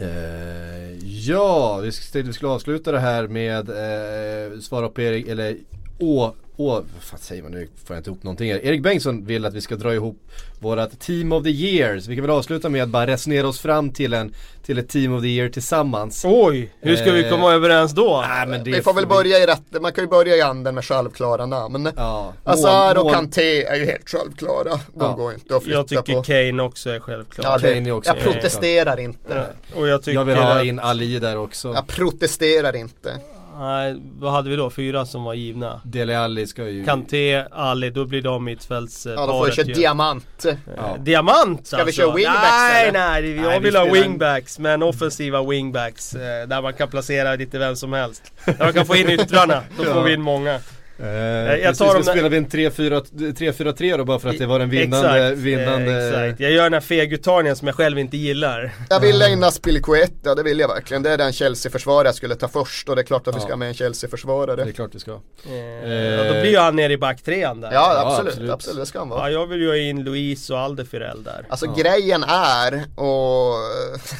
S1: uh, ja, vi skulle, vi skulle avsluta det här med uh, svara på Erik, eller Å, Å, vad säger man nu, får jag inte ihop någonting här. Erik Bengtsson vill att vi ska dra ihop vårat Team of the Years. Vi kan väl avsluta med att bara resonera oss fram till en till ett Team of the Year tillsammans.
S3: Oj, hur ska eh, vi komma överens då?
S2: Nej, men det vi får väl vi... börja i rätt, man kan ju börja i anden med självklara namn. Ja, Azar och Kanté är ju helt självklara. De ja. går inte att
S3: flytta på. Jag tycker på. Kane också är självklar.
S2: Ja, det, Kane är också jag protesterar inte.
S1: Ja. Och jag, tycker... jag vill ha in Ali där också.
S2: Jag protesterar inte.
S3: Nej, vad hade vi då? Fyra som var givna?
S1: Dele Alli ska ju...
S3: Kanté, Ali, då blir de mittfältsparet
S2: Ja, då får vi köra diamant.
S3: Ja. Diamant
S2: Ska alltså. vi köra wingbacks
S3: Nej, eller? nej, jag nej, vill ha wingbacks. Men offensiva wingbacks. Eh, där man kan placera lite vem som helst. Där man kan få in yttrarna. Då får vi in många.
S1: Eh, jag precis, tar då spelar vi en 3-4-3 då bara för att det var den vinnande, exakt, vinnande...
S3: exakt. Jag gör den här feguttagningen som jag själv inte gillar.
S2: Jag vill in Aspilicueta, det vill jag verkligen. Det är den Chelsea-försvarare jag skulle ta först och det är klart att vi ska ha med en Chelsea-försvarare.
S1: Det är klart vi ska.
S3: Eh, eh. Då blir ju han nere i backtrean där.
S2: Ja absolut, absolut, absolut, det ska han vara.
S3: Ja jag vill ju ha in Louise och Alderfirell där.
S2: Alltså ja. grejen är, och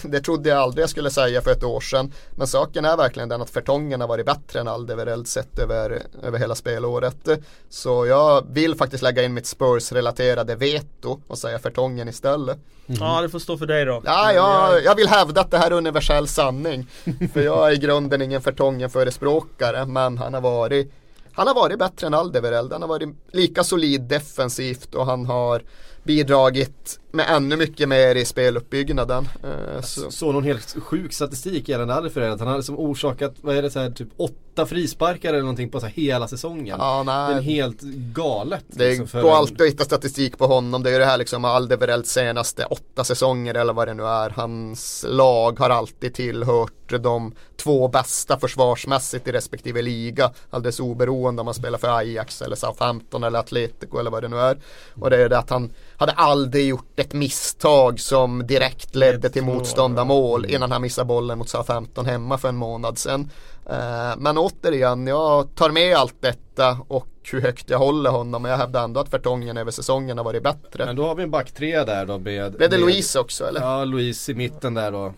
S2: [laughs] det trodde jag aldrig jag skulle säga för ett år sedan Men saken är verkligen den att Fertongen har varit bättre än Alderweireld sett över, över hela spelet spelåret. Så jag vill faktiskt lägga in mitt Spurs-relaterade veto och säga Fertongen istället.
S3: Mm. Ja det får stå för dig då.
S2: Ja, jag, jag vill hävda att det här är universell sanning. [laughs] för jag är i grunden ingen Fertongen-förespråkare men han har varit han har varit bättre än Aldevereld. Han har varit lika solid defensivt och han har bidragit med ännu mycket mer i speluppbyggnaden.
S1: Eh, så. så någon helt sjuk statistik gällande Alfred att han hade som orsakat, vad är det så här, typ åtta frisparkar eller någonting på så här hela säsongen.
S2: Ja, nej.
S1: Det är helt galet.
S2: Det liksom, går alltid att hitta statistik på honom. Det är ju det här liksom Aldeverelds senaste åtta säsonger eller vad det nu är. Hans lag har alltid tillhört de två bästa försvarsmässigt i respektive liga. Alldeles oberoende om man spelar för Ajax eller Southampton eller Atletico eller vad det nu är. Och det är det att han hade aldrig gjort ett misstag som direkt ledde till motståndarmål innan han missade bollen mot Southampton hemma för en månad sedan. Eh, men återigen, jag tar med allt detta och hur högt jag håller honom. Men jag hävdar ändå att Vertongen över säsongen har varit bättre.
S1: Men då har vi en backtrea där då med...
S2: Blev det
S1: med,
S2: Louise också eller?
S1: Ja, Louise i mitten där då.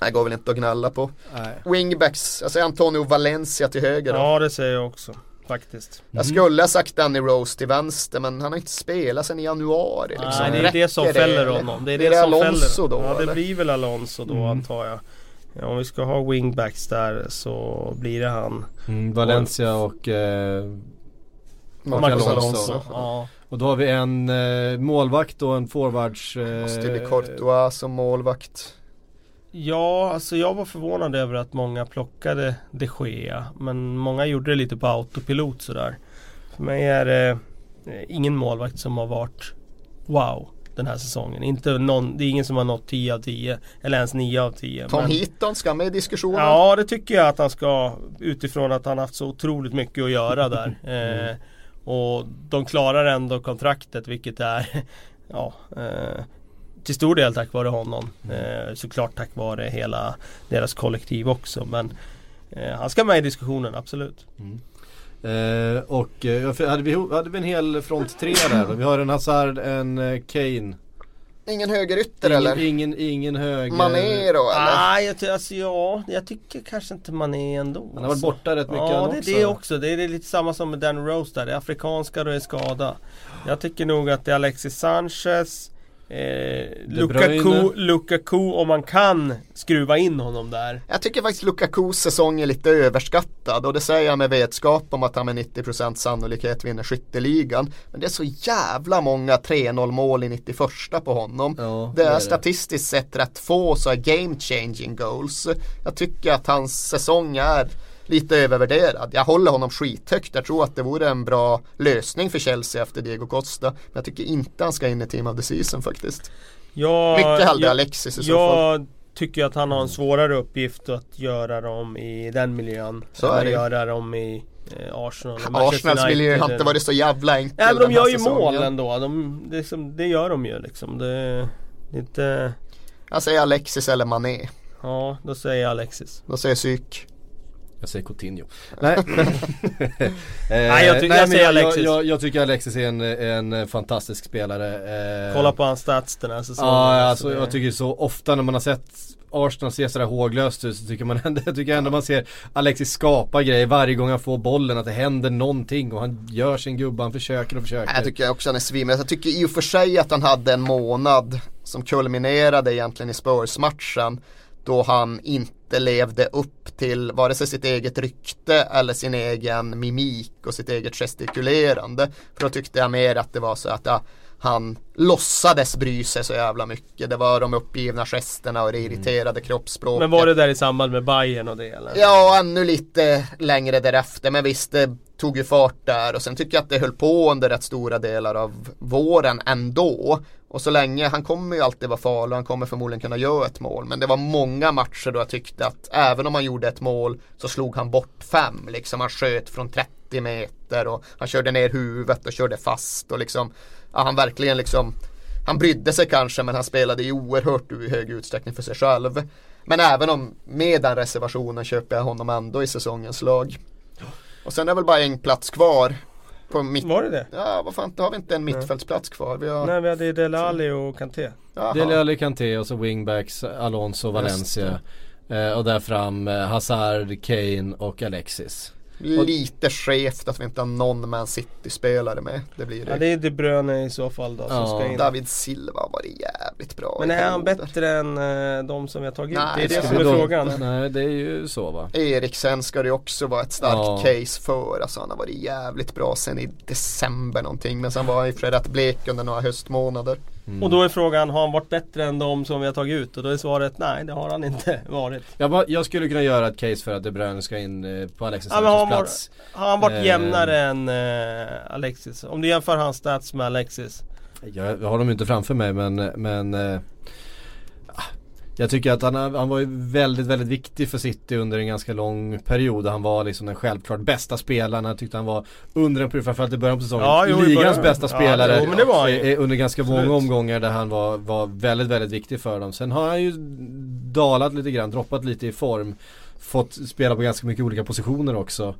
S2: Det går väl inte att gnälla på.
S1: Nej.
S2: Wingbacks, alltså Antonio Valencia till höger då.
S3: Ja det säger jag också faktiskt.
S2: Jag skulle ha sagt Danny Rose till vänster men han har inte spelat sedan i januari liksom.
S3: Nej det är det som
S2: Räcker
S3: fäller
S2: eller?
S3: honom. Det är det,
S2: det
S3: som
S2: Alonso
S3: fäller.
S2: då,
S3: Ja det
S2: eller?
S3: blir väl Alonso då antar jag. Ja, om vi ska ha wingbacks där så blir det han.
S1: Mm, Valencia och... Eh,
S2: Marcos
S1: Marcos
S2: Alonso.
S1: Alonso.
S3: Ja.
S1: och då har vi en eh, målvakt och en forwards... Eh,
S2: Stille Courtois som målvakt.
S3: Ja, alltså jag var förvånad över att många plockade de Gea. Men många gjorde det lite på autopilot sådär. För mig är det eh, ingen målvakt som har varit wow den här säsongen. Inte någon, det är ingen som har nått 10 av 10 eller ens 9 av 10.
S2: Tom
S3: men-
S2: Heaton ska med i diskussionen.
S3: Ja det tycker jag att han ska utifrån att han haft så otroligt mycket att göra där. [laughs] Eh, och de klarar ändå kontraktet vilket är [laughs] ja, eh, till stor del tack vare honom. Eh, såklart tack vare hela deras kollektiv också. Men eh, han ska med i diskussionen, absolut.
S1: Eh, och eh, hade, vi, hade vi en hel front tre där? Vi har en Hazard, en eh, Kane.
S2: Ingen högerytter
S1: Ingen,
S2: eller?
S1: ingen, ingen höger.
S2: Mané då eller?
S3: Nej, jag, alltså, ja, jag tycker kanske inte man är ändå.
S1: Han har varit borta rätt mycket
S3: Ja, det är
S1: också.
S3: det också. Det är det lite samma som med Dan Rose där. Det är afrikanska och det är skada. Jag tycker nog att det är Alexis Sanchez eh, Lukaku. Lukaku om man kan skruva in honom där.
S2: Jag tycker faktiskt Lukakus säsong är lite överskattad och det säger jag med vetskap om att han med 90% sannolikhet vinner skytteligan. Men det är så jävla många 3-0 mål i 91 på honom.
S1: Ja,
S2: det
S1: det
S2: är
S1: är det.
S2: statistiskt sett rätt få så här game changing goals. Jag tycker att hans säsong är lite övervärderad. Jag håller honom skithögt. Jag tror att det vore en bra lösning för Chelsea efter Diego Costa. Men jag tycker inte han ska in i Team of the Season faktiskt.
S3: Jag,
S2: Mycket hellre
S3: jag,
S2: Alexis i så fall.
S3: Jag tycker att han har en svårare uppgift att göra dem i den miljön.
S2: Så är
S3: att
S2: det.
S3: göra dem i eh, Arsenal.
S2: Arsenals miljö har inte varit så jävla enkel
S3: Nej men de gör ju
S2: säsongen.
S3: mål ändå. De, det, är som, det gör de ju liksom. Det, det inte...
S2: Jag säger Alexis eller Mané.
S3: Ja, då säger jag Alexis.
S2: Då säger psyk.
S1: Jag säger Coutinho. Nej. [laughs] Eh,
S3: Nej, jag ty- jag
S1: men
S3: säger
S1: jag,
S3: Alexis.
S1: Jag, jag tycker Alexis är en, en fantastisk spelare. Eh,
S3: Kolla på hans stats den här säsongen.
S1: Ja, alltså,
S3: det-
S1: jag tycker så ofta när man har sett Arsenal se sådär håglöst ut så tycker man [laughs] ändå, jag tycker ändå man ser Alexis skapa grejer varje gång han får bollen, att det händer någonting och han gör sin gubbe, han försöker och försöker.
S2: Jag tycker också han är svimmel. Jag tycker i och för sig att han hade en månad som kulminerade egentligen i Spurs-matchen. Då han inte levde upp till vare sig sitt eget rykte eller sin egen mimik och sitt eget gestikulerande. För då tyckte jag mer att det var så att ja, han låtsades bry sig så jävla mycket. Det var de uppgivna gesterna och det irriterade kroppsspråket.
S3: Men var det där i samband med Bayern och det eller?
S2: Ja, ännu lite längre därefter. Men visst, det tog ju fart där. Och sen tycker jag att det höll på under rätt stora delar av våren ändå. Och så länge, han kommer ju alltid vara farlig och han kommer förmodligen kunna göra ett mål. Men det var många matcher då jag tyckte att även om han gjorde ett mål så slog han bort fem. Liksom han sköt från 30 meter och han körde ner huvudet och körde fast och liksom ja, han verkligen liksom han brydde sig kanske men han spelade i oerhört i hög utsträckning för sig själv. Men även om med den reservationen köper jag honom ändå i säsongens lag. Och sen är väl bara en plats kvar. På mitt...
S3: Var det det?
S2: Ja, vad fan, har vi inte en mittfältsplats kvar? Vi har...
S3: Nej vi hade Dele Alli och Kanté.
S1: Dele Alli Kanté och så wingbacks Alonso Valencia. Eh, och där fram eh, Hazard, Kane och Alexis.
S2: Lite skevt att vi inte har någon Man City-spelare med. Det blir det.
S3: Ja det är De Bruyne i så fall då som
S1: Ja.
S3: ska in.
S2: David Silva har varit jävligt bra
S3: Men är han
S2: perioder.
S3: bättre än eh, de som vi har tagit ut?
S2: Nej,
S3: Det är det
S2: ska
S3: som är frågan.
S1: Nej det är ju så va.
S2: Eriksen ska det också vara ett starkt
S1: Ja.
S2: case för. Alltså han har varit jävligt bra sen i december någonting. Men sen var han för sig rätt blek under några höstmånader.
S3: Och då är frågan, har han varit bättre än de som vi har tagit ut? Och då är svaret nej, det har han inte [laughs] varit.
S1: Jag, jag skulle kunna göra ett case för att De Bruyne ska in eh, på Alexis
S3: Ja, han
S1: plats.
S3: Har han varit
S1: Eh.
S3: jämnare än eh, Alexis? Om du jämför hans stats med Alexis.
S1: Jag, jag har dem inte framför mig men, men eh, Jag tycker att han, han var ju väldigt, väldigt viktig för City under en ganska lång period. Han var liksom den självklart bästa spelaren. Jag tyckte han var under en period, framförallt i början på säsongen,
S3: Ja, jo,
S1: ligans bästa
S3: Ja,
S1: spelare.
S3: jo, men det var
S1: eh, under ganska många
S3: Absolut.
S1: omgångar där han var, var väldigt, väldigt viktig för dem. Sen har han ju dalat lite grann, droppat lite i form. Fått spela på ganska mycket olika positioner också.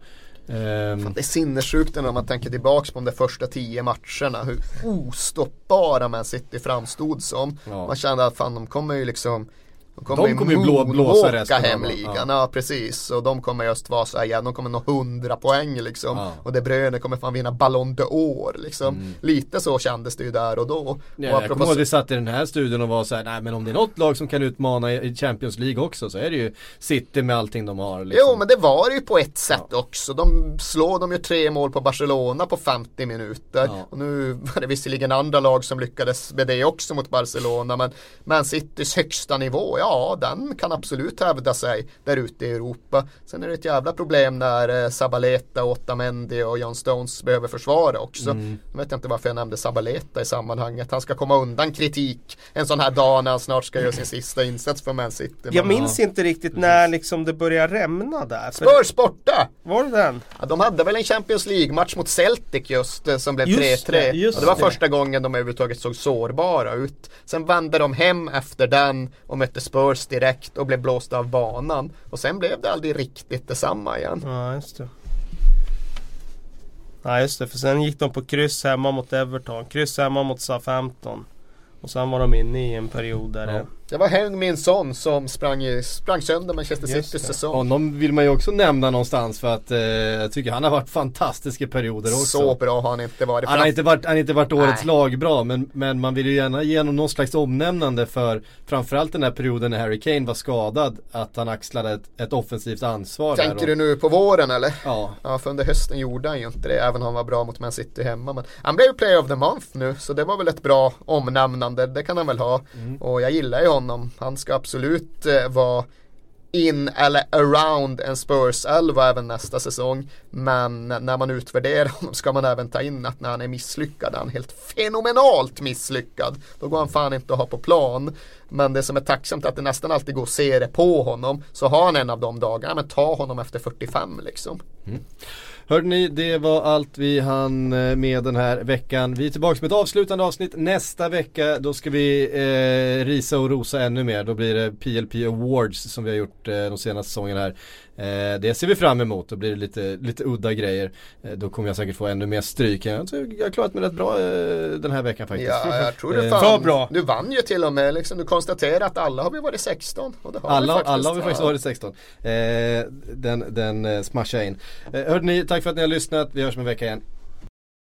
S1: Ehm,
S2: Det är sinnessjukt när man tänker tillbaks på de där första tio matcherna. Hur ostoppbara Man City framstod som.
S1: Ja.
S2: Man kände att fan de kommer ju liksom de
S1: De kommer ju blå- blåsa resten
S2: hem ligan. Ja. precis. Och de kommer just vara så här igen. De kommer nå 100 poäng liksom.
S1: Ja.
S2: Och De Bruyne kommer fan vinna Ballon d'Or liksom. Lite så kändes det ju där och då.
S1: Ja,
S2: och
S1: jag kommer ihåg att vi satt i den här studion och var så här, nej men om det är något lag som kan utmana i Champions League också så är det ju City med allting de har. Liksom.
S2: Jo men det var det ju på ett sätt också. De slår de ju tre mål på Barcelona på 50 minuter.
S1: Ja.
S2: Och nu var det visserligen andra lag som lyckades med det också mot Barcelona. Men Man Citys högsta nivå, ja den kan absolut hävda sig där ute i Europa. Sen är det ett jävla problem när eh, Sabaleta, Otamendi och John Stones behöver försvara också.
S1: Mm.
S2: Jag vet inte varför jag nämnde Sabaleta i sammanhanget. Han ska komma undan kritik en sån här dag när han snart ska göra sin sista insats för Man City.
S3: Jag minns inte riktigt när liksom det började rämna där.
S2: Spurs borta!
S3: Var det den?
S2: Ja, de hade väl en Champions League-match mot Celtic just eh, som blev
S3: Just
S2: 3-3.
S3: det, just
S2: det var
S3: det.
S2: första gången de överhuvudtaget såg sårbara ut. Sen vände de hem efter den och mötte Spurs direkt och blev blåsta av banan. Och sen blev det aldrig riktigt detsamma igen.
S3: Ja just det. Ja just det, för sen gick de på kryss hemma mot Everton, kryss hemma mot Southampton. Och sen var de inne i en period där det...
S2: Det var Heung-Min Son som sprang, i- sprang sönder Manchester Citys säsong.
S1: Honom vill man ju också nämna någonstans för att eh, jag tycker han har varit fantastiska perioder också.
S2: Så bra har han inte varit.
S1: Han har inte varit, han inte varit årets
S2: Nej.
S1: lag bra men, men man vill ju gärna ge honom någon slags omnämnande för framförallt den här perioden när Harry Kane var skadad att han axlade ett, ett offensivt ansvar
S2: Tänker
S1: där
S2: du nu på våren eller?
S1: Ja,
S2: Ja, för under hösten gjorde han ju inte det, även om han var bra mot Man City hemma. Men han blev Player of the Month nu, så det var väl ett bra omnämnande, det kan han väl ha. Och jag gillar ju honom, han ska absolut eh, vara in eller around en Spurs 11 även nästa säsong. Men när man utvärderar [laughs] honom ska man även ta in att när han är misslyckad är han helt fenomenalt misslyckad. Då går han fan inte att ha på plan. Men det som är tacksamt är att det nästan alltid går att se det på honom. Så har han en av de dagarna, men ta honom efter 45 liksom. Mm.
S1: Hörde ni, det var allt vi hann eh, med den här veckan. Vi är tillbaka med ett avslutande avsnitt nästa vecka. Då ska vi eh, risa och rosa ännu mer. Då blir det PLP Awards som vi har gjort eh, de senaste säsongerna här. Eh, det ser vi fram emot. Då blir det lite, lite udda grejer. Eh, då kommer jag säkert få ännu mer stryk. Jag, jag har klarat mig rätt bra eh, den här veckan faktiskt.
S2: Ja, jag tror det fan.
S3: Bra.
S2: Du vann ju till och med liksom. Du konstaterar att alla har vi varit 16. Och det har
S1: Alla,
S2: vi faktiskt.
S1: alla har vi faktiskt varit 16. Eh, den den eh, smashar in. Eh, hörde ni, tack för att ni har lyssnat. Vi hörs om en vecka igen.